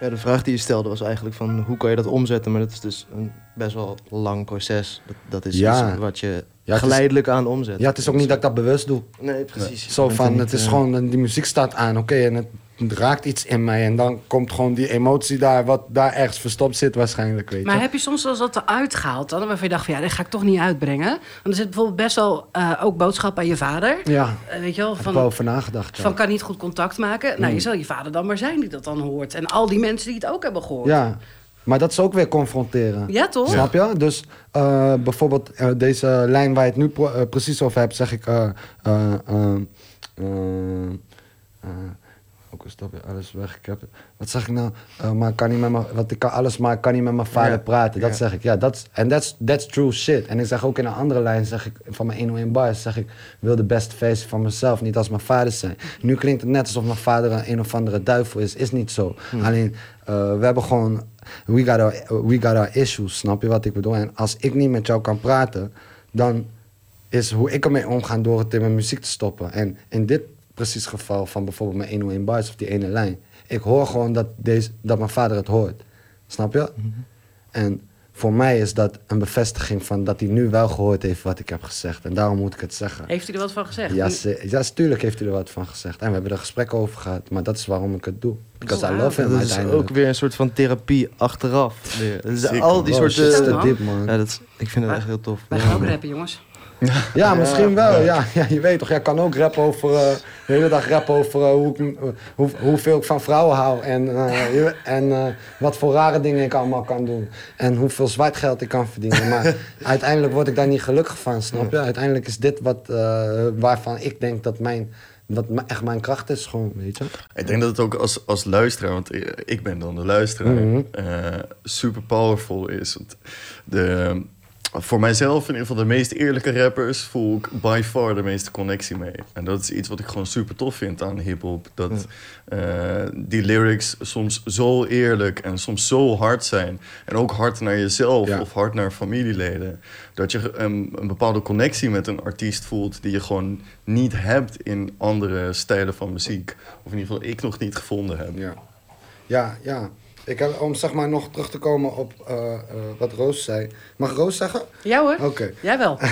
Ja, de vraag die je stelde was eigenlijk van hoe kan je dat omzetten? Maar dat is dus een best wel lang proces. Dat, dat is Ja. iets wat je Ja, het is- geleidelijk aan omzet. Ja, het is ook niet dat ik dat bewust doe. Nee, precies. Zo van, het is eh, gewoon, die muziek staat aan, oké, en het raakt iets in mij. En dan komt gewoon die emotie daar, wat daar ergens verstopt zit waarschijnlijk, weet je. Maar heb je soms wel eens wat eruit gehaald dan? Waarvan je dacht van ja, dit ga ik toch niet uitbrengen. Want er zit bijvoorbeeld best wel eh, ook boodschap aan je vader. Ja, Eh, weet je wel, heb ik wel van, over nagedacht. Ja. van kan niet goed contact maken. Nou, je zal je vader dan maar zijn die dat dan hoort. En al die mensen die het ook hebben gehoord. ja, maar dat is ook weer confronteren. Ja, toch? Snap je? Dus eh, bijvoorbeeld deze lijn waar je het nu precies over hebt, zeg ik. Ook een stapje alles weg. Ik heb, wat zeg ik nou? Eh, maar ik kan niet met mijn, wat ik kan alles, maar ik kan niet met mijn vader praten. Dat zeg ik. Ja, dat en that's, that's true shit. En ik zeg ook in een andere lijn, zeg ik, van mijn 101 bars, zeg ik, wil de beste versie van mezelf, niet als mijn vader zijn. Nu klinkt het net alsof mijn vader een een of andere duivel is. Is niet zo. Alleen, eh, we hebben gewoon, we got, our, we got our issues, snap je wat ik bedoel? En als ik niet met jou kan praten, dan is hoe ik ermee omga door het in mijn muziek te stoppen. En in dit precies geval van bijvoorbeeld mijn 101 bars of die ene lijn. Ik hoor gewoon dat, deze, dat mijn vader het hoort. Snap je? En voor mij is dat een bevestiging van dat hij nu wel gehoord heeft wat ik heb gezegd. En daarom moet ik het zeggen. Heeft hij er wat van gezegd? Ja, ze- ja, tuurlijk heeft hij er wat van gezegd. En we hebben er gesprekken over gehad. Maar dat is waarom ik het doe. Because I love him Dat is ook weer een soort van therapie achteraf. Weer. Dus al die Wow, soort... shit is te man. diep, man. ja, dat is, ik vind het echt heel tof. Wij gaan ook rappen, jongens. Ja, misschien wel. Ja, ja, je weet toch, jij kan ook rappen over, eh, de hele dag rappen over eh, hoe, ik, eh, hoe, hoeveel ik van vrouwen hou. En, en wat voor rare dingen ik allemaal kan doen. En hoeveel zwart geld ik kan verdienen. Maar uiteindelijk word ik daar niet gelukkig van, snap je? Uiteindelijk is dit wat, waarvan ik denk dat mijn, wat echt mijn kracht is, gewoon, weet je? Ik denk dat het ook als, als luisteraar, want ik ben dan de luisteraar, Mhm. super powerful is. Want de, voor mijzelf, in ieder geval de meest eerlijke rappers, voel ik by far de meeste connectie mee. En dat is iets wat ik gewoon super tof vind aan hip-hop. Dat eh, die lyrics soms zo eerlijk en soms zo hard zijn. En ook hard naar jezelf Ja. of hard naar familieleden. Dat je een, een bepaalde connectie met een artiest voelt die je gewoon niet hebt in andere stijlen van muziek. Of in ieder geval ik nog niet gevonden heb. Ja. Ja, ja. Ik heb, om zeg maar nog terug te komen op eh, eh, wat Roos zei. Mag ik Roos zeggen? Ja hoor. Oké. Jij wel.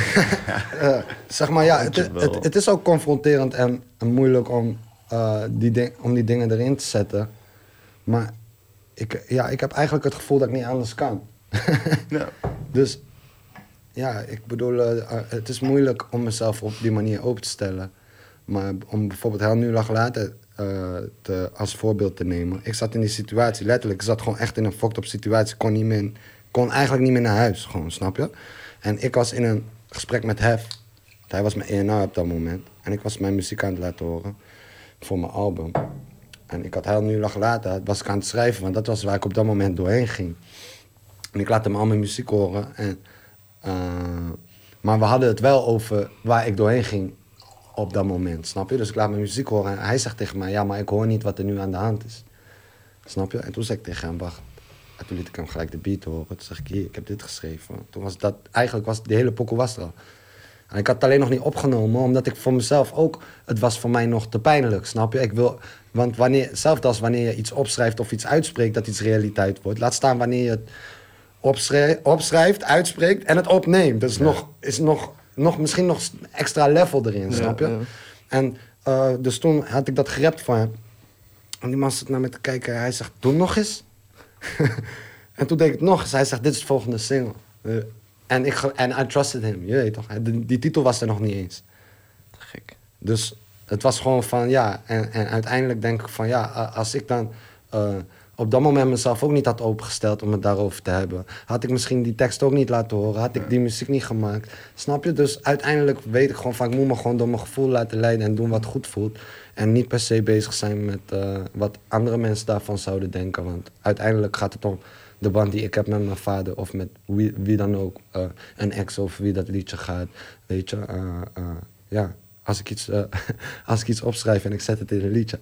Eh, zeg maar, ja, het, het, het is ook confronterend en, en moeilijk om, eh, die ding, om die dingen erin te zetten. Maar ik, ja, ik heb eigenlijk het gevoel dat ik niet anders kan. Ja. Dus ja, ik bedoel, het is moeilijk om mezelf op die manier open te stellen. Maar om bijvoorbeeld heel nu lang later eh, te, als voorbeeld te nemen. Ik zat in die situatie, letterlijk. Ik zat gewoon echt in een fucked up situatie. Kon, niet meer, kon eigenlijk niet meer naar huis, gewoon, snap je? En ik was in een gesprek met Hef. Hij was mijn ENR op dat moment. En ik was mijn muziek aan het laten horen voor mijn album. En ik had heel nu lang later, was ik aan het schrijven, want dat was waar ik op dat moment doorheen ging. En ik laat hem al mijn muziek horen. En, eh, maar we hadden het wel over waar ik doorheen ging op dat moment, snap je? Dus ik laat mijn muziek horen en hij zegt tegen mij... ja, maar ik hoor niet wat er nu aan de hand is. Snap je? En toen zei ik tegen hem, wacht. En toen liet ik hem gelijk de beat horen. Toen zeg ik, hier, ik heb dit geschreven. Toen was dat, eigenlijk was de hele pokoe was er al. En ik had het alleen nog niet opgenomen, omdat ik voor mezelf ook... Het was voor mij nog te pijnlijk, snap je? Ik wil... Want wanneer, zelfs als wanneer je iets opschrijft of iets uitspreekt... dat iets realiteit wordt. Laat staan wanneer je het opschrijft, opschrijft uitspreekt en het opneemt. Dat is, nog, is nog, nog, misschien nog extra level erin, snap je? En eh, dus toen had ik dat gerept van hem. En die man zat naar me te kijken. Hij zegt, doe nog eens. en toen deed ik het nog eens. Hij zegt, dit is de volgende single. Eh, en, ik, en I trusted him, je weet toch. Die, die titel was er nog niet eens. Gek. Dus het was gewoon van ja. En, en uiteindelijk denk ik van ja, als ik dan eh, op dat moment mezelf ook niet had opengesteld om het daarover te hebben, had ik misschien die tekst ook niet laten horen, had ik die muziek niet gemaakt. Snap je? Dus uiteindelijk weet ik gewoon van ik moet me gewoon door mijn gevoel laten leiden en doen wat goed voelt. En niet per se bezig zijn met eh, wat andere mensen daarvan zouden denken. Want uiteindelijk gaat het om de band die ik heb met mijn vader of met wie, wie dan ook. eh, een ex of wie dat liedje gaat. Weet je, eh, ja. Als ik, iets, eh, als ik iets opschrijf en ik zet het in een liedje,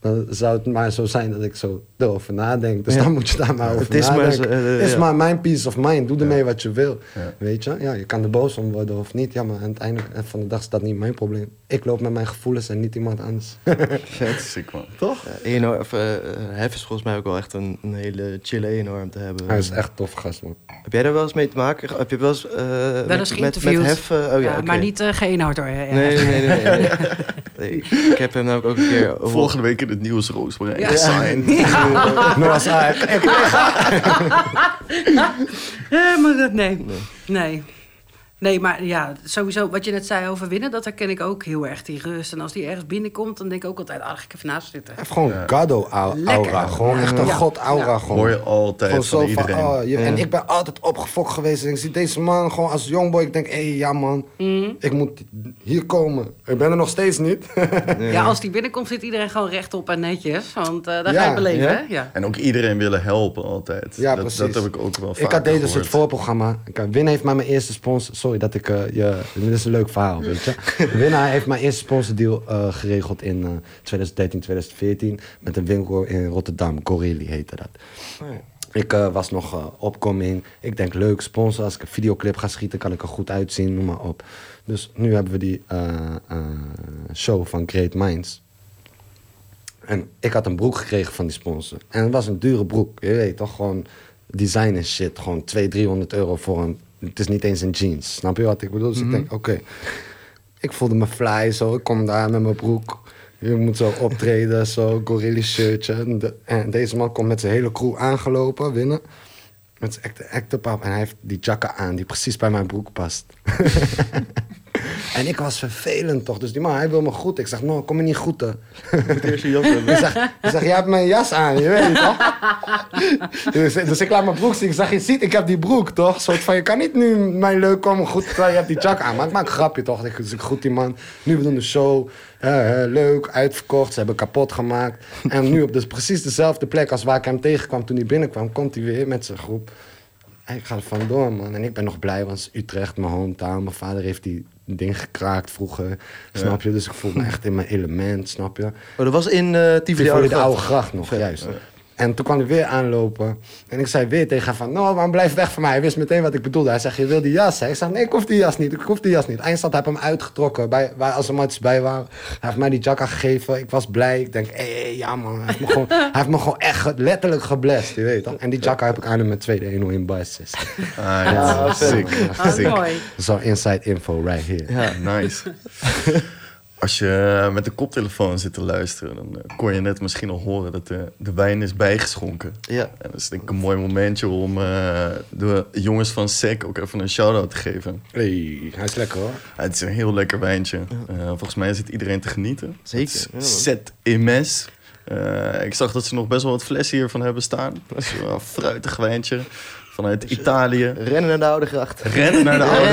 dan zou het maar zo zijn dat ik zo erover nadenk. Dus Ja. dan moet je daar maar over Het is maar nadenken. eh, Het is ja. maar mijn peace of mind. Doe ermee wat je wil. Ja. Weet je? Ja, je kan er boos om worden of niet. Ja, maar aan het einde van de dag is dat niet mijn probleem. Ik loop met mijn gevoelens en niet iemand anders. Vet sick, man. Toch? Ja, of, eh, eh, Hef is volgens mij ook wel echt een, een hele chille eenhoorn te hebben. Hij is echt tof gast, man. Heb jij daar wel eens mee te maken? Heb je wel eens, eh, met, eens met, met. Hef? eh, oh ja. Maar niet uh, geënhoud hoor. Ja. Nee, nee, nee. Nee, nee. Nee, Ik heb hem namelijk ook een keer... Volgende week in het nieuws, Roosmarijn. Ja. Sign. Noah's Ark. Ja, maar dat, nee. nee. Nee, maar ja, sowieso wat je net zei over winnen, dat herken ik ook heel erg, die rust. En als die ergens binnenkomt, dan denk ik ook altijd, ah, ga ik even naast zitten. Hij heeft gewoon Gado-aura. Lekker. Gewoon echt een Ja. god-aura. Ja. Gewoon. Hoor je altijd Gewoon van zo van, iedereen. oh, je- Ja. En ik ben altijd opgefokt geweest. En ik zie deze man gewoon als jongboy. Ik denk, hé, hey, ja man, Mhm. ik moet hier komen. Ik ben er nog steeds niet. Ja, als die binnenkomt, zit iedereen gewoon rechtop en netjes. Want eh daar Ja. ga je beleven, Ja? En ook iedereen willen helpen altijd. Ja, dat, precies. dat heb ik ook wel vaak ik had deze het gehoord. voorprogramma. Win heeft mij mijn eerste sponsor... Sorry dat ik eh, je... Dit is een leuk verhaal, weet je. Winnaar heeft mijn eerste sponsordeal eh, geregeld in eh 2013, 2014. Met een winkel in Rotterdam. Gorilli heette dat. Oh. Ik eh, was nog eh, opkoming. Ik denk, leuk, sponsor. Als ik een videoclip ga schieten, kan ik er goed uitzien, noem maar op. Dus nu hebben we die eh, eh, show van Great Minds. En ik had een broek gekregen van die sponsor. En het was een dure broek. Je weet toch, gewoon design en shit. Gewoon 200, 300 euro voor een... Het is niet eens een jeans. Snap je wat ik bedoel? Dus ik denk, oké. Ik voelde me fly zo. Ik kom daar met mijn broek. Je moet zo optreden, zo, gorilla shirtje. En, de- en deze man komt met zijn hele crew aangelopen, winnen. Met zijn act, actopap. En hij heeft die jacka aan die precies bij mijn broek past. en ik was vervelend toch. Dus die man, hij wil me groeten. Ik zeg, no, kom me niet groeten. Eerst je jas hebben. Ik zeg, ik zeg, jij hebt mijn jas aan, je weet toch? dus, dus ik laat mijn broek zien. Ik zeg, je ziet, ik heb die broek, toch? Soort van, je kan niet nu mij leuk komen goed terwijl je hebt die jack aan. Maar ik maak een grapje, toch? Dus ik groet die man. Nu we doen de show. Leuk, uitverkocht. Ze hebben kapot gemaakt. En nu op dus precies dezelfde plek als waar ik hem tegenkwam toen hij binnenkwam, komt hij weer met zijn groep. En ik ga er vandoor, man. En ik ben nog blij, want het is Utrecht, mijn hometown. Mijn vader heeft die ding gekraakt vroeger. Snap je? Dus ik voel me echt in mijn element, snap je? Oh, dat was in eh Tivoli Tivoli de oude gracht nog, juist. En toen kwam hij weer aanlopen. En ik zei weer tegen hem van, nou, man, blijf weg van mij. Hij wist meteen wat ik bedoelde. Hij zegt, je wil die jas, hè? Ik zeg, nee, ik hoef die jas niet. Ik hoef die jas niet. Eindstand heb ik hem uitgetrokken, bij, waar, als er matjes bij waren. Hij heeft mij die jacka gegeven. Ik was blij. Ik denk, hé, hey, ja, man. Hij heeft me gewoon, hij heeft me gewoon echt letterlijk geblest, je weet toch? En die jacka heb ik aan in mijn tweede 1 in basis. Ah, ja, sick. Ah, sick. mooi. Zo inside info right here. Ja, nice. Als je met de koptelefoon zit te luisteren, dan eh, kon je net misschien al horen dat de, de wijn is bijgeschonken. Ja. En dat is denk ik een mooi momentje om eh, de jongens van SEC ook even een shout-out te geven. Hey, hij is lekker hoor. Ja, het is een heel lekker wijntje. Eh, volgens mij zit iedereen te genieten. Zeker, ja, Zet MS. Eh, ik zag dat ze nog best wel wat flessen hiervan hebben staan. Dat is wel een fruitig wijntje vanuit Italië. Rennen naar de Oude Gracht. Rennen naar de Oude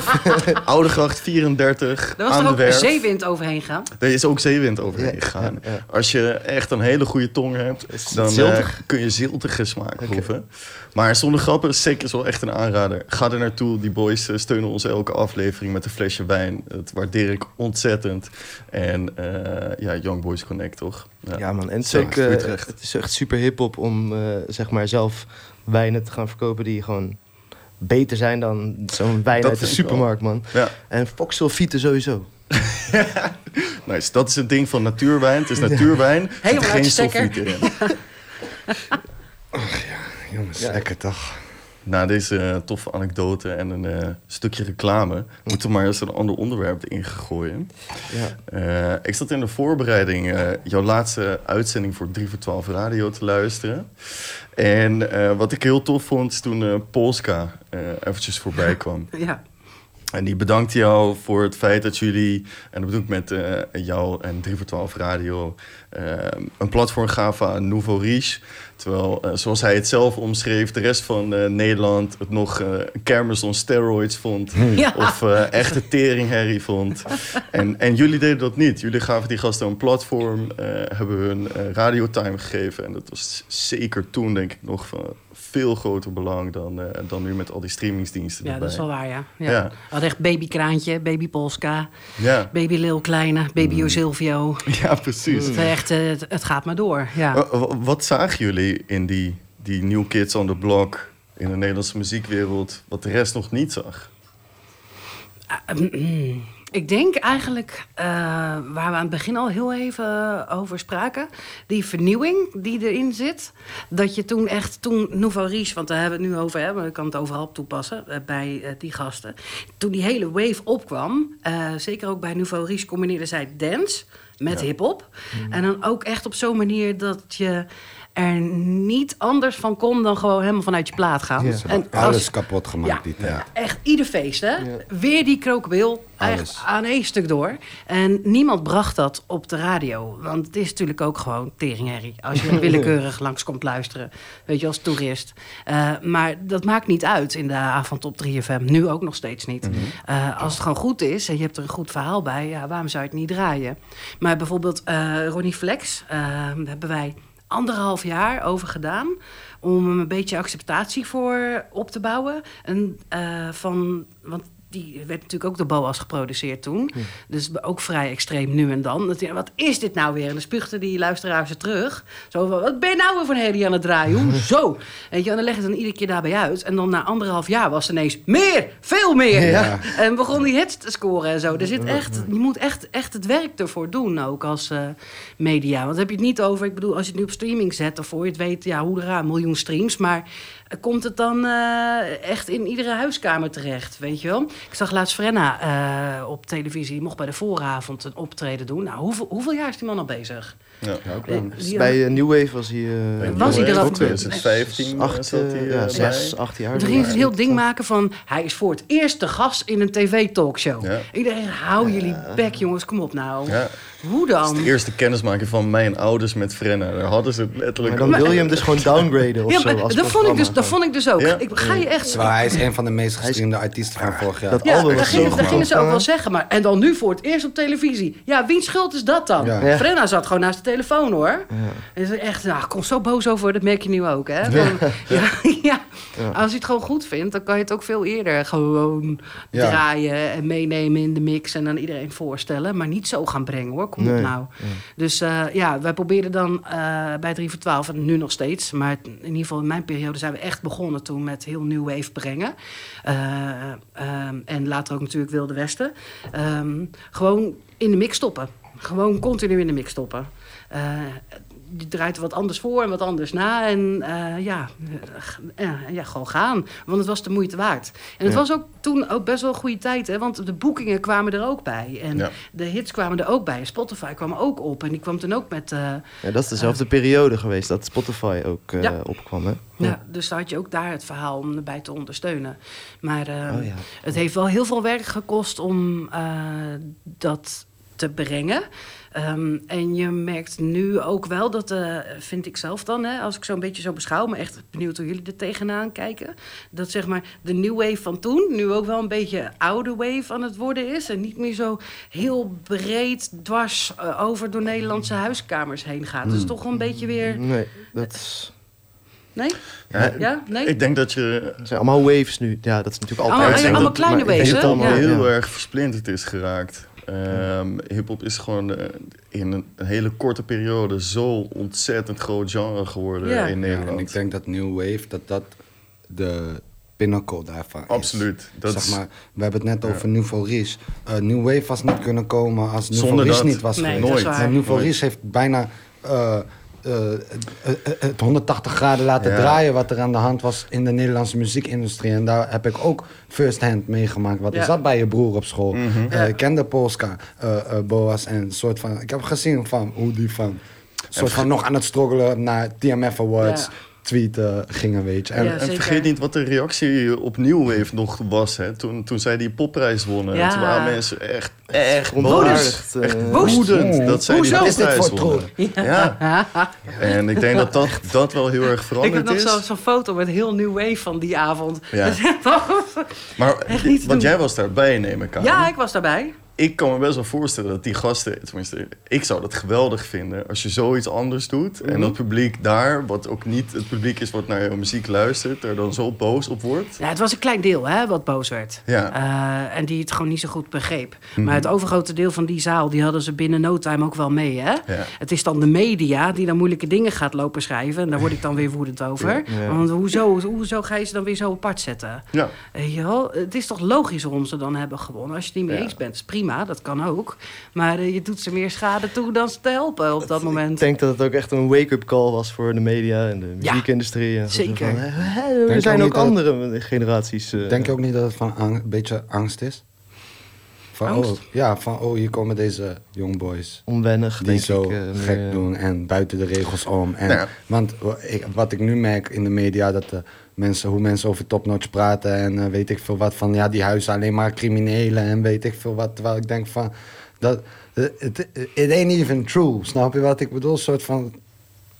Gracht. Oude Gracht 34 Er was aan er de ook werf. zeewind overheen gaan. Er is ook zeewind overheen gegaan. ja, ja. Als je echt een hele goede tong hebt, dan eh, kun je ziltige smaak proeven. Maar zonder grappen, SEC is wel echt een aanrader. Ga er naartoe. Die boys eh, steunen ons elke aflevering met een flesje wijn. Dat waardeer ik ontzettend. En eh, ja, Young Boys Connect, toch? Ja, man. En het is, ook, Zeker, het is echt super hip-hop om eh, zeg maar zelf wijnen te gaan verkopen die gewoon beter zijn dan zo'n wijn Dat uit de supermarkt, man. Ja, En Foxylfieten sowieso. nice. Dat is het ding van natuurwijn. Het is natuurwijn. Er Helemaal uit geen de stekker. sulfiet in. Jongens, Ja. lekker toch? Na deze eh, toffe anekdote en een eh, stukje reclame... moeten we maar eens een ander onderwerp ingegooien. Ja. Eh, ik zat in de voorbereiding jouw laatste uitzending voor 3 voor 12 Radio te luisteren. En wat ik heel tof vond, is toen Polska eventjes voorbij kwam. Ja. En die bedankt jou voor het feit dat jullie, en dat bedoel ik met jou en 3 voor 12 Radio, een platform gaven aan Nouveau Riche. Terwijl, eh, zoals hij het zelf omschreef, de rest van eh, Nederland het nog eh, een kermis on steroids vond. Ja. Of eh, echte teringherrie vond. En, en jullie deden dat niet. Jullie gaven die gasten een platform, eh, hebben hun radiotime gegeven. En dat was zeker toen, denk ik, nog van veel groter belang dan, eh, dan nu met al die streamingsdiensten ja, erbij. dat is wel waar, ja. ja. Ja. We hadden echt baby Kraantje, baby Polska, Ja, baby Lil Kleine, baby Jo Silvio. ja precies. Het, echt, eh, het, het gaat maar door, ja. Wa- wa- Wat zagen jullie in die, die New Kids on the Block in de Nederlandse muziekwereld, wat de rest nog niet zag? Ik denk eigenlijk, eh, waar we aan het begin al heel even over spraken, die vernieuwing die erin zit. Dat je toen echt, toen Nouveau Riche, want daar hebben we het nu over, hè, maar ik kan het overal toepassen eh, bij eh, die gasten. Toen die hele wave opkwam, zeker ook bij Nouveau Riche, combineerden zij dance met hip-hop. En dan ook echt op zo'n manier dat je er niet anders van kon dan gewoon helemaal vanuit je plaat gaan. Ja. En als- Alles kapot gemaakt die tijd. Ja. Echt ieder feest, hè? Weer die krokodil. Echt Alles. aan één stuk door. En niemand bracht dat op de radio. Want het is natuurlijk ook gewoon teringherrie. Als je willekeurig langs komt luisteren. Weet je, als toerist. Eh, maar dat maakt niet uit in de avond op 3FM. Nu ook nog steeds niet. Eh, als het gewoon goed is en je hebt er een goed verhaal bij... Ja, waarom zou je het niet draaien? Maar bijvoorbeeld eh, Ronnie Flex... hebben wij anderhalf jaar over gedaan om een beetje acceptatie voor op te bouwen. En eh, van, want die werd natuurlijk ook door Boas geproduceerd toen. Dus ook vrij extreem nu en dan. Wat is dit nou weer? En dan die luisteraar ze terug. Zo van, wat ben je nou weer van hele aan het draaien? Hoezo? Weet je, en dan leg je het dan iedere keer daarbij uit. En dan na anderhalf jaar was het ineens meer, veel meer. Ja. En begon die hits te scoren en zo. Er zit echt, je moet echt, echt het werk ervoor doen ook als eh, media. Want heb je het niet over, ik bedoel, als je het nu op streaming zet... of voor je het weet, ja, hoe er een miljoen streams. Maar komt het dan eh, echt in iedere huiskamer terecht, weet je wel? Ik zag laatst Frenna eh, op televisie, die mocht bij de vooravond een optreden doen. Nou, hoeveel, hoeveel jaar is die man al bezig? Ja. Ja, Bij eh, New Wave was hij... eh, Was hij er al? ook? 2015 acht, acht, zat hij eh, ja, bij. zes, acht jaar. Toen gingen ze een heel ding maken van... hij is voor het eerst de gast in een tv-talkshow. Ja. Iedereen, hou jullie bek, jongens, kom op nou. Ja. Hoe Dat is dan? de eerste kennismaking van mijn ouders met Frenna. Daar hadden ze het letterlijk Maar dan wil je hem dus gewoon downgraden of Ja, zo. dat, vond ik dus, dat vond ik dus ook. Ja. Ik, ga je echt... Terwijl hij is een van de meest gestreamde artiesten van vorig jaar. dat Ja, dat gingen, zo dat gingen ze ook wel zeggen. Maar, en dan nu voor het eerst op televisie. Ja, wiens schuld is dat dan? Ja. Ja. Frenna zat gewoon naast de telefoon, hoor. En ze echt, nou, ik kom zo boos over, dat merk je nu ook, hè? Van, ja. Ja, Als je het gewoon goed vindt, dan kan je het ook veel eerder gewoon Ja. draaien en meenemen in de mix en aan iedereen voorstellen. Maar niet zo gaan brengen, hoor. Kom op nou. Dus eh, ja, wij probeerden dan eh, bij 3 voor 12, en nu nog steeds, maar in ieder geval in mijn periode zijn we echt begonnen toen met heel New Wave brengen. Eh, ehm, en later ook natuurlijk Wilde Westen. Ehm, gewoon in de mix stoppen. Gewoon continu in de mix stoppen. Eh, die draait er wat anders voor en wat anders na. En eh, ja, eh, ja, ja, gewoon gaan. Want het was de moeite waard. En het Ja. was ook toen ook best wel een goede tijd. Hè? Want de boekingen kwamen er ook bij. En Ja. de hits kwamen er ook bij. Spotify kwam ook op. En die kwam toen ook met... Ja, dat is dezelfde periode geweest dat Spotify ook Ja. opkwam, hè? ja, dus daar had je ook daar het verhaal om erbij te ondersteunen. Maar Oh, ja. het heeft wel heel veel werk gekost om dat te brengen. Ehm, en je merkt nu ook wel dat, eh, vind ik zelf dan, hè, als ik zo'n beetje zo beschouw, maar echt benieuwd hoe jullie er tegenaan kijken. Dat zeg maar de new wave van toen nu ook wel een beetje oude wave aan het worden is. En niet meer zo heel breed dwars eh, over door Nederlandse huiskamers heen gaat. Dus toch een beetje weer. Nee, dat is... Nee? Ja, Ja? Nee? Ik denk dat je Het zijn allemaal waves nu. Ja, dat is natuurlijk Allemaal- altijd. allemaal dat- kleine maar ik denk waves, dat hè? het allemaal- heel ja. erg versplinterd is geraakt. Ehm Hip-hop is gewoon eh, in een, een hele korte periode zo ontzettend groot genre geworden Ja. in Ja, Nederland. en ik denk dat New Wave, dat dat de pinnacle daarvan is. Absoluut. Dat zeg maar, we hebben het net over Nouveau Riche. Eh, New Wave was niet kunnen komen als Nouveau Riche niet was Nee, geweest. Nooit. En Nouveau. Riche heeft bijna eh, het 180 graden laten Ja. draaien wat er aan de hand was in de Nederlandse muziekindustrie. En daar heb ik ook first hand meegemaakt. Want Ja. ik zat bij je broer op school. Eh, Ja. ik kende Polska, eh, eh, Boas en soort van. Ik heb gezien van hoe die van soort van nog aan het struggelen naar TMF Awards Ja. Tweeten gingen, weet je. En, Ja, En vergeet niet wat de reactie op Nieuwwave nog was. Hè? Toen, toen zij die popprijs wonnen. Ja. Toen waren mensen echt, echt boos. eh, Echt dat zij die Hoezo? Is dit popprijs voor wonnen. Ja. En ik denk dat dat, dat wel heel erg Ik veranderd heb nog is. zo- zo'n foto met heel New Wave van die avond. Ja. Is Maar Echt niet te want doen. jij was daarbij, neem ik aan. ja, ik was daarbij. Ik kan me best wel voorstellen dat die gasten, tenminste, ik zou dat geweldig vinden als je zoiets anders doet. Mhm. En dat publiek daar, wat ook niet het publiek is wat naar jouw muziek luistert, er dan zo boos op wordt. Ja, het was een klein deel hè, wat boos werd. Ja. Eh, en die het gewoon niet zo goed begreep. Maar het overgrote deel van die zaal, die hadden ze binnen no time ook wel mee. Hè? Ja. Het is dan de media die dan moeilijke dingen gaat lopen schrijven. En daar word ik dan weer woedend over. Ja. Want hoezo, hoezo ga je ze dan weer zo apart zetten? Ja. Je wel? Het is toch logisch waarom ze dan hebben gewonnen. Als je het niet mee eens bent, is prima, dat kan ook. Maar eh, je doet ze meer schade toe dan ze te helpen op dat Ik moment. denk dat het ook echt een wake-up call was voor de media en de Ja, muziekindustrie. Zeker. van, Denk er zijn ook andere generaties. eh, Denk je ook niet dat het van ang- een beetje angst is? Van, Angst? Oh, ja, van oh, hier komen deze young boys. onwennig, Die denk zo ik. eh, gek doen en buiten de regels om. En, Nou ja. Want wa- ik- wat ik nu merk in de media, dat de mensen, hoe mensen over topnotch praten en eh, weet ik veel wat van, ja, die huizen alleen maar criminelen en weet ik veel wat. Terwijl ik denk van, dat, it, it ain't even true, snap je wat ik bedoel? Een soort van,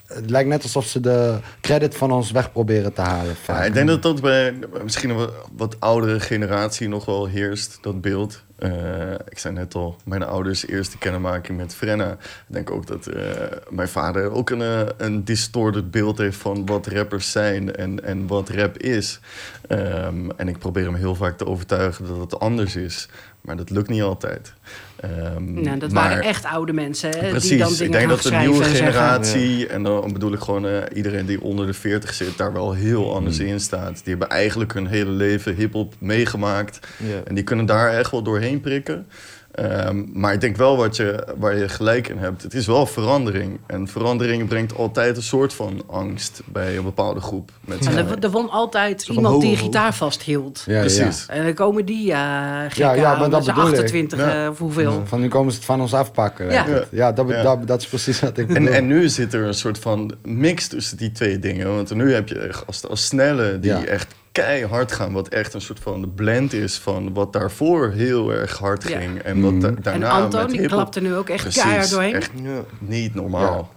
het lijkt net alsof ze de credit van ons weg proberen te halen. Ik denk dat dat bij misschien een wat oudere generatie nog wel heerst, dat beeld. Eh, ik zei net al, mijn ouders eerste kennismaking met Frenna. Ik denk ook dat eh, mijn vader ook een, eh, een distorted beeld heeft van wat rappers zijn en, en wat rap is. Ehm, en ik probeer hem heel vaak te overtuigen dat het anders is. Maar dat lukt niet altijd. Ehm, Nou, dat maar- waren echt oude mensen hè, die Precies, dan ik dingen denk dat de nieuwe en zeggen. generatie, en dan bedoel ik gewoon eh, iedereen die onder de 40 zit, daar wel heel anders Hmm. in staat. Die hebben eigenlijk hun hele leven hip-hop meegemaakt. En die kunnen daar echt wel doorheen prikken. Ehm, maar ik denk wel wat je, waar je gelijk in hebt. Het is wel verandering. En verandering brengt altijd een soort van angst bij een bepaalde groep. Met En er, er won altijd iemand die een gitaar vasthield. Ja, ja. Precies. En dan komen die ja, gek Ja, ja, maar dat met z'n bedoel ik. 28 Ja. eh, of hoeveel. Van nu komen ze het van ons afpakken. Ja. ja, dat, Ja. Dat, dat is precies wat ik En, bedoel. en nu zit er een soort van mix tussen die twee dingen. Want nu heb je echt als, als snelle die Ja. echt keihard gaan. Wat echt een soort van de blend is van wat daarvoor heel erg hard Ja. ging. En wat da- En daarna Anton, met die hiphop- klapt er nu ook echt Precies, keihard doorheen. Echt Ja. niet normaal.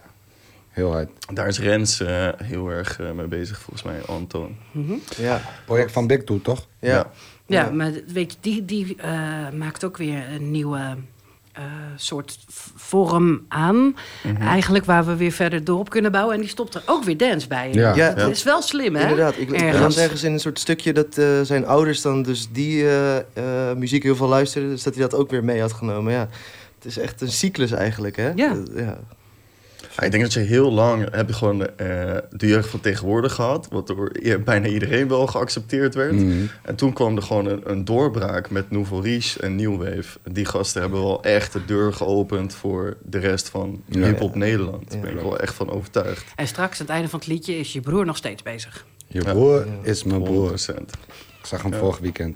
Heel hard. Daar is Rens eh, heel erg eh, mee bezig volgens mij, Anton. Ja. Project van Big Toe, toch? Ja. Ja. Ja, Ja. maar weet je, die, die eh, maakt ook weer een nieuwe eh, soort vorm aan. Mhm. Eigenlijk waar we weer verder door op kunnen bouwen. En die stopt er ook weer dance bij. Ja. Ja. Dat is wel slim, hè? Inderdaad, ik, las ergens in een soort stukje dat eh, zijn ouders dan dus die eh, eh, muziek heel veel luisterden. Dus dat hij dat ook weer mee had genomen. Ja, het is echt een cyclus eigenlijk, hè? Ja. Ja. Ja, ik denk dat je heel lang heb je gewoon eh, de jeugd van tegenwoordig gehad. Wat door bijna iedereen wel geaccepteerd werd. Mhm. En toen kwam er gewoon een, een doorbraak met Nouveau Riche en New Wave. Die gasten hebben wel echt de deur geopend voor de rest van Ja. hip-hop Nederland. Daar Ja. ben ik wel echt van overtuigd. En straks, aan het einde van het liedje, is je broer nog steeds bezig. Je Ja. broer Ja. is mijn broer. 100%. Ik zag hem Ja. vorig weekend.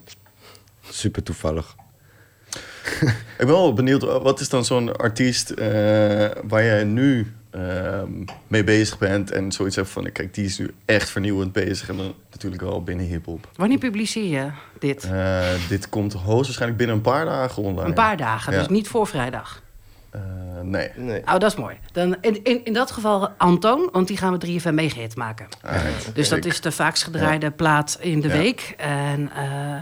Super toevallig. Ik ben wel benieuwd, wat is dan zo'n artiest eh, waar jij nu ehm, mee bezig bent en zoiets hebt van, kijk, die is nu echt vernieuwend bezig en dan natuurlijk wel binnen hip-hop. Wanneer publiceer je dit? Eh, dit komt hoogstwaarschijnlijk binnen een paar dagen online. Een paar dagen, Ja. dus niet voor vrijdag. Eh, nee. Nee. Oh, dat is mooi. Dan, in, in, in dat geval Antoon, want die gaan we 3FM megahit maken. Alright. Dus dat is de vaakst gedraaide plaat in de Ja. week. En eh,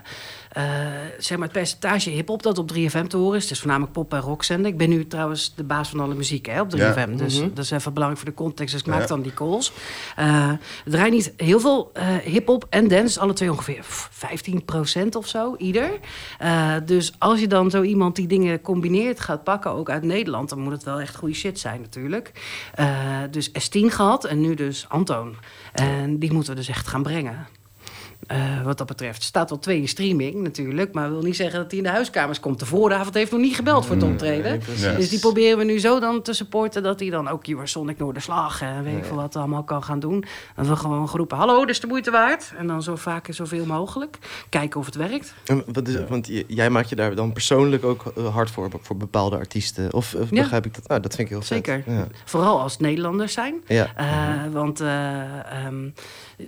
zeg maar het percentage hip-hop dat op 3FM te horen is. Het is voornamelijk pop en rock zender. Ik ben nu trouwens de baas van alle muziek hè, op 3FM. Ja. Dus Mhm. dat is even belangrijk voor de context. Dus ik maak dan die calls. Eh er draait niet heel veel eh hip-hop en dance. Alle twee ongeveer pff, 15% of zo, ieder. Eh, dus als je dan zo iemand die dingen combineert gaat pakken, ook uit Nederland, dan moet het wel echt goede shit zijn natuurlijk. Eh, dus S10 gehad en nu dus Antoon. En die moeten we dus echt gaan brengen. Eh, wat dat betreft. Staat wel twee in streaming natuurlijk. Maar wil niet zeggen dat hij in de huiskamers komt. De vooravond heeft nog niet gebeld voor het optreden. Nee, precies. Ja. Dus die proberen we nu zo dan te supporten... dat hij dan ook Sonic Noorderslag en weet ik veel wat allemaal kan gaan doen. Dat we gewoon groepen, hallo, is de moeite waard. En dan zo vaak en zoveel mogelijk. Kijken of het werkt. En wat is, Want jij maakt je daar dan persoonlijk ook eh, hard voor, voor bepaalde artiesten. Of, of Ja. begrijp ik dat? Nou, dat vind ik heel vet. Zeker. Ja. Vooral als het Nederlanders zijn. Ja. Eh, Want eh, ehm,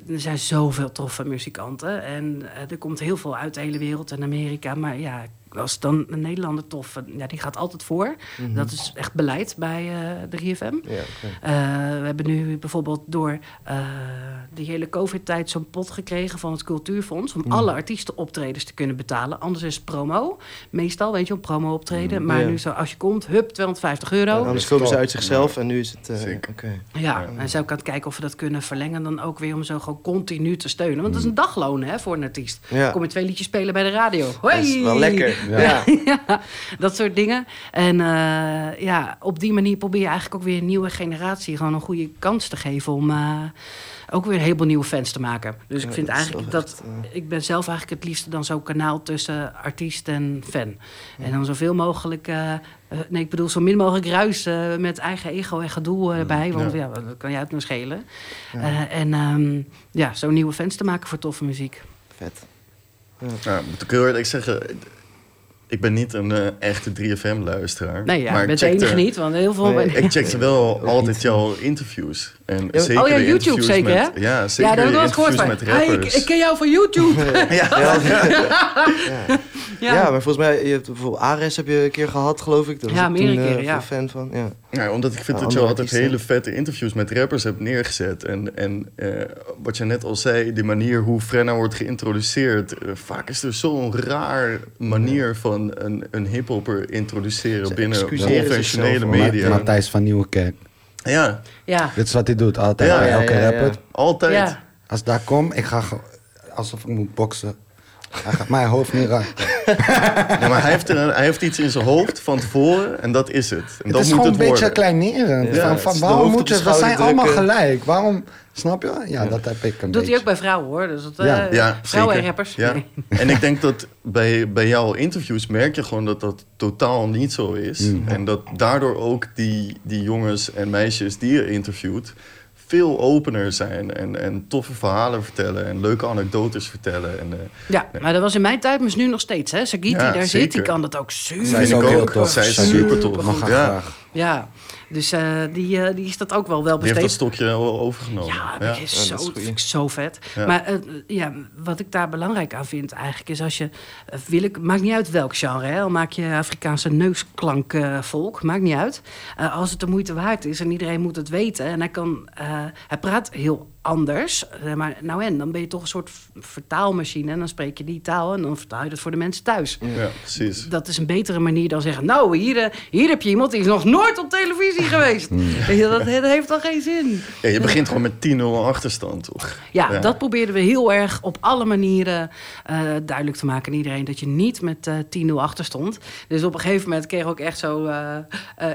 er zijn zoveel toffe muzikanten. En eh, er komt heel veel uit de hele wereld en Amerika. Maar ja, als dan een Nederlander tof, ja, die gaat altijd voor. Dat is echt beleid bij eh 3FM. Ja, oké. Eh, we hebben nu bijvoorbeeld door eh, die hele COVID-tijd zo'n pot gekregen van het Cultuurfonds. om alle artiesten optredens te kunnen betalen. Anders is promo. Meestal, weet je, een promo optreden. Maar Ja. nu, zo, als je komt, hup, 250 euro. En anders komen ze uit zichzelf en nu is het... eh, Zeker. Oké. Ja, en zo kan het kijken of we dat kunnen verlengen dan ook weer om zo gewoon continu te steunen. Want dat is een dagloon hè, voor een artiest. Ja. Kom je twee liedjes spelen bij de radio. Hoi! Dat is wel lekker. Ja. Ja, dat soort dingen. En eh, ja, op die manier probeer je eigenlijk ook weer een nieuwe generatie gewoon een goede kans te geven om eh, ook weer een heleboel nieuwe fans te maken. Dus ik Ja, vind dat eigenlijk dat echt, eh, ik ben zelf eigenlijk het liefste dan zo'n kanaal tussen artiest en fan. En dan zoveel mogelijk, nee, ik bedoel zo min mogelijk ruis eh, met eigen ego en gedoe erbij, want ja. dat kan je uit me schelen. Eh, en ehm, ja, zo nieuwe fans te maken voor toffe muziek. Vet. Nou, moet ik heel eerlijk zeggen, ik ben niet een eh, echte 3FM-luisteraar. Nee, ja, maar ik ben de enige niet, want heel veel... Nee, Ik checkte wel altijd jouw interviews. En Ja, zeker oh ja, YouTube interviews zeker, met, hè? Ja, zeker ja, dat heb ik wel eens gehoord met Hey, ik, rappers. ik ken jou van YouTube. Ja, ja. ja. maar volgens mij, je hebt bijvoorbeeld Ares heb je een keer gehad, geloof ik. Daar was Ja, meerdere eh, keren, ja. fan van. Ja. Ja, omdat ik vind dat je altijd hele vette interviews met rappers hebt neergezet. En, en eh, wat je net al zei, de manier hoe Frenna wordt geïntroduceerd. eh, vaak is er zo'n raar manier van een, een hiphopper introduceren Ze binnen conventionele zichzelf. Ma- media. Matthijs van Nieuwekerk. Ja, ja. Dit is wat hij doet, altijd. Ja, bij ja, elke ja, ja. rapper. altijd. Ja. Als ik daar kom, ik ga alsof ik moet boksen. Hij gaat mijn hoofd niet raken. Ja, maar hij heeft, er- hij heeft iets in zijn hoofd van tevoren en dat is het. En Het dat is moet gewoon het een beetje worden. kleinerend. Ja, van, waarom moet je, we zijn allemaal gelijk. Waarom, snap je? Ja, dat heb ik een Doet hij ook bij vrouwen hoor. Dus dat, Ja. eh, Ja, vrouwen en rappers. Ja. Nee. En ik denk dat bij, bij jouw interviews merk je gewoon dat dat totaal niet zo is. Mm. En dat daardoor ook die, die jongens en meisjes die je interviewt veel opener zijn en, en toffe verhalen vertellen en leuke anekdotes vertellen. En, eh, Ja, maar dat was in mijn tijd, maar is nu nog steeds. Hè? Sagit, die Ja, daar zeker. zit, die kan dat ook super. Zij is ook heel tof. Zij is super tof. Mag haar Ja. graag. Ja, dus eh, die, eh, die is dat ook wel wel die heeft dat besteed. stokje wel overgenomen. Ja, Ja. dat is zo, dat is dat goed. vind ik zo vet. Ja. Maar eh, ja, wat ik daar belangrijk aan vind eigenlijk is als je... wil ik, maakt niet uit welk genre, hè? al maak je Afrikaanse neusklankvolk, maakt niet uit. Eh, als het de moeite waard is en iedereen moet het weten... en hij, kan, eh, hij praat heel anders, eh, maar nou en, dan ben je toch een soort vertaalmachine... en dan spreek je die taal en dan vertaal je dat voor de mensen thuis. Ja, precies. Dat is een betere manier dan zeggen... nou, hier, eh, hier heb je iemand die is nog nooit op televisie geweest. Weet je, dat, dat heeft dan geen zin. Ja, je begint gewoon met 10-0 achterstand, toch? Ja, Ja. dat probeerden we heel erg op alle manieren eh, duidelijk te maken aan iedereen. Dat je niet met eh 10-0 achter stond. Dus op een gegeven moment kreeg ik ook echt zo...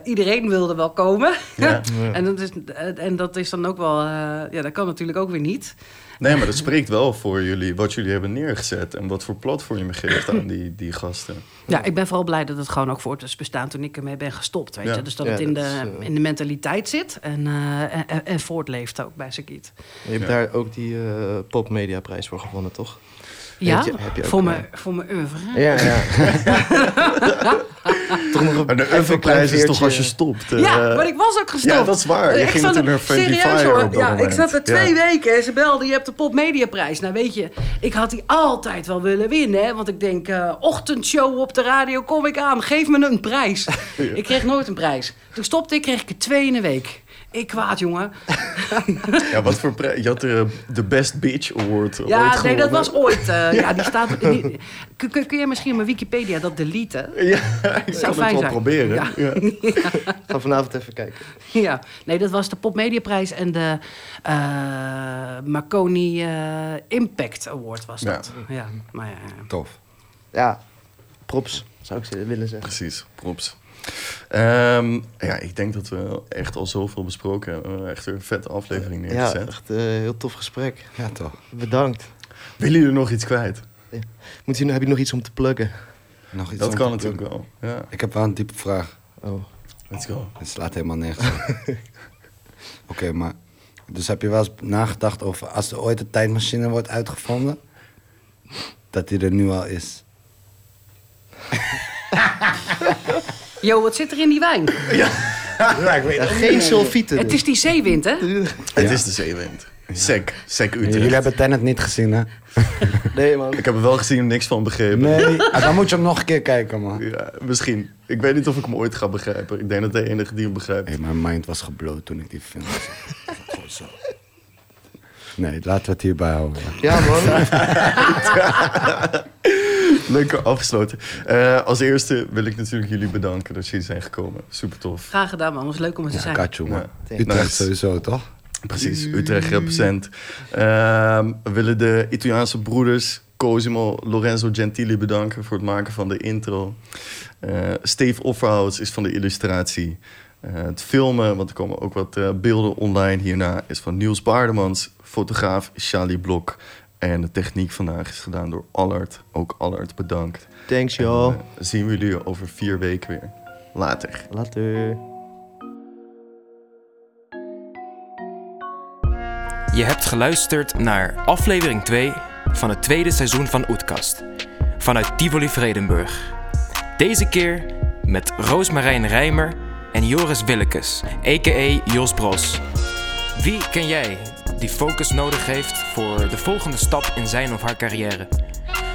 iedereen wilde wel komen. Ja. en, dat is, en dat is dan ook wel... eh, ja, dat kan natuurlijk ook weer niet. Nee, maar dat spreekt wel voor jullie, wat jullie hebben neergezet en wat voor platform je geeft aan die, die gasten. Ja, ik ben vooral blij dat het gewoon ook voort is bestaan toen ik ermee ben gestopt. Weet Ja. je? Dus dat Ja, het in, dat de, is, eh, in de mentaliteit zit en, eh, en, voortleeft ook bij Sakiet. Je hebt Ja. daar ook die eh popmediaprijs voor gewonnen, toch? Ja, Heb je- heb je ook, voor, eh, mijn, voor mijn oeuvre. Ja, ja. toch nog een Maar de even een is toch als je stopt? eh, Ja, maar ik was ook gestopt. Ja, dat is waar. Je Ik ging zat er- natuurlijk serieus, Fire hoor. Ja, ik zat er twee Ja. weken en ze belde, je hebt de popmediaprijs. Nou weet je, ik had die altijd wel willen winnen. Hè? Want ik denk, eh, ochtendshow op de radio, kom ik aan, geef me een prijs. Ik kreeg nooit een prijs. Toen stopte ik, kreeg ik er twee in een week. Ik kwaad, jongen. Ja, wat voor prijs? Je had de, de Best Bitch Award ooit Ja, nee, gewonnen. dat was ooit. eh, ja, die staat. die- kun, kun, kun je misschien mijn Wikipedia dat deleten? Ja, ik Zou het wel zijn. proberen. Ja. Ja. Ga vanavond even kijken. Ja, nee, dat was de Popmediaprijs en de eh Marconi eh, Impact Award was dat. Ja, maar ja. Tof. Ja, props, zou ik ze- willen zeggen. Precies, props. Ehm, ja, ik denk dat we echt al zoveel besproken hebben. We hebben Echt een vette aflevering Ja, neergezet. echt een heel tof gesprek. Ja, toch. Bedankt. Willen jullie nog iets kwijt? Moet je, heb je nog iets om te pluggen? Nog iets Dat kan natuurlijk wel. Ja, Ik heb wel een diepe vraag. Oh. let's go. Het slaat helemaal nergens op. Oké, maar... Dus heb je wel eens nagedacht over... als er ooit een tijdmachine wordt uitgevonden... dat die er nu al is? Jo, wat zit er in die wijn? Ja, geen sulfieten. Het dus. is die zeewind, hè? Het is de zeewind. Sec, Sec Utrecht. Jullie hebben Tenet niet gezien, hè? Nee, man. Ik heb er wel gezien, niks van begrepen. Nee. Ah, dan moet je hem nog een keer kijken, man. Ja, misschien. Ik weet niet of ik hem ooit ga begrijpen. Ik denk dat de enige die hem begrijpt. Hey, mijn mind was gebloot toen ik die film zag. Gewoon zo. Nee, laten we het hierbij houden. Ja, man. Lekker afgesloten. Eh, als eerste wil ik natuurlijk jullie bedanken dat jullie zijn gekomen. Super tof. Graag gedaan, man. Was leuk om er te Ja, zijn. Man. Ja. Utrecht Nice. sowieso, toch? Precies, Utrecht represent. Ehm, we willen de Italiaanse broeders Cosimo Lorenzo Gentili bedanken voor het maken van de intro. Eh, Steve Offerhout is van de illustratie. Eh, het filmen, want er komen ook wat eh, beelden online hierna, is van Niels Baardemans. Fotograaf Charlie Blok. En de techniek vandaag is gedaan door Allard. Ook Allard bedankt. Thanks, joh. eh, zien we jullie over vier weken weer. Later. Later. Je hebt geluisterd naar aflevering 2 van het tweede seizoen van Oetkast. Vanuit Tivoli Vredenburg. Deze keer met Roosmarijn Rijmer en Joris Willekes, a.k.a. Jos Bros. Wie ken jij die focus nodig heeft voor de volgende stap in zijn of haar carrière?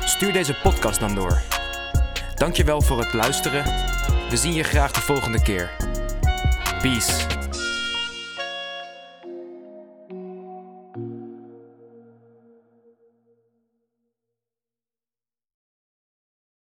Stuur deze podcast dan door. Dankjewel voor het luisteren. We zien je graag de volgende keer. Peace.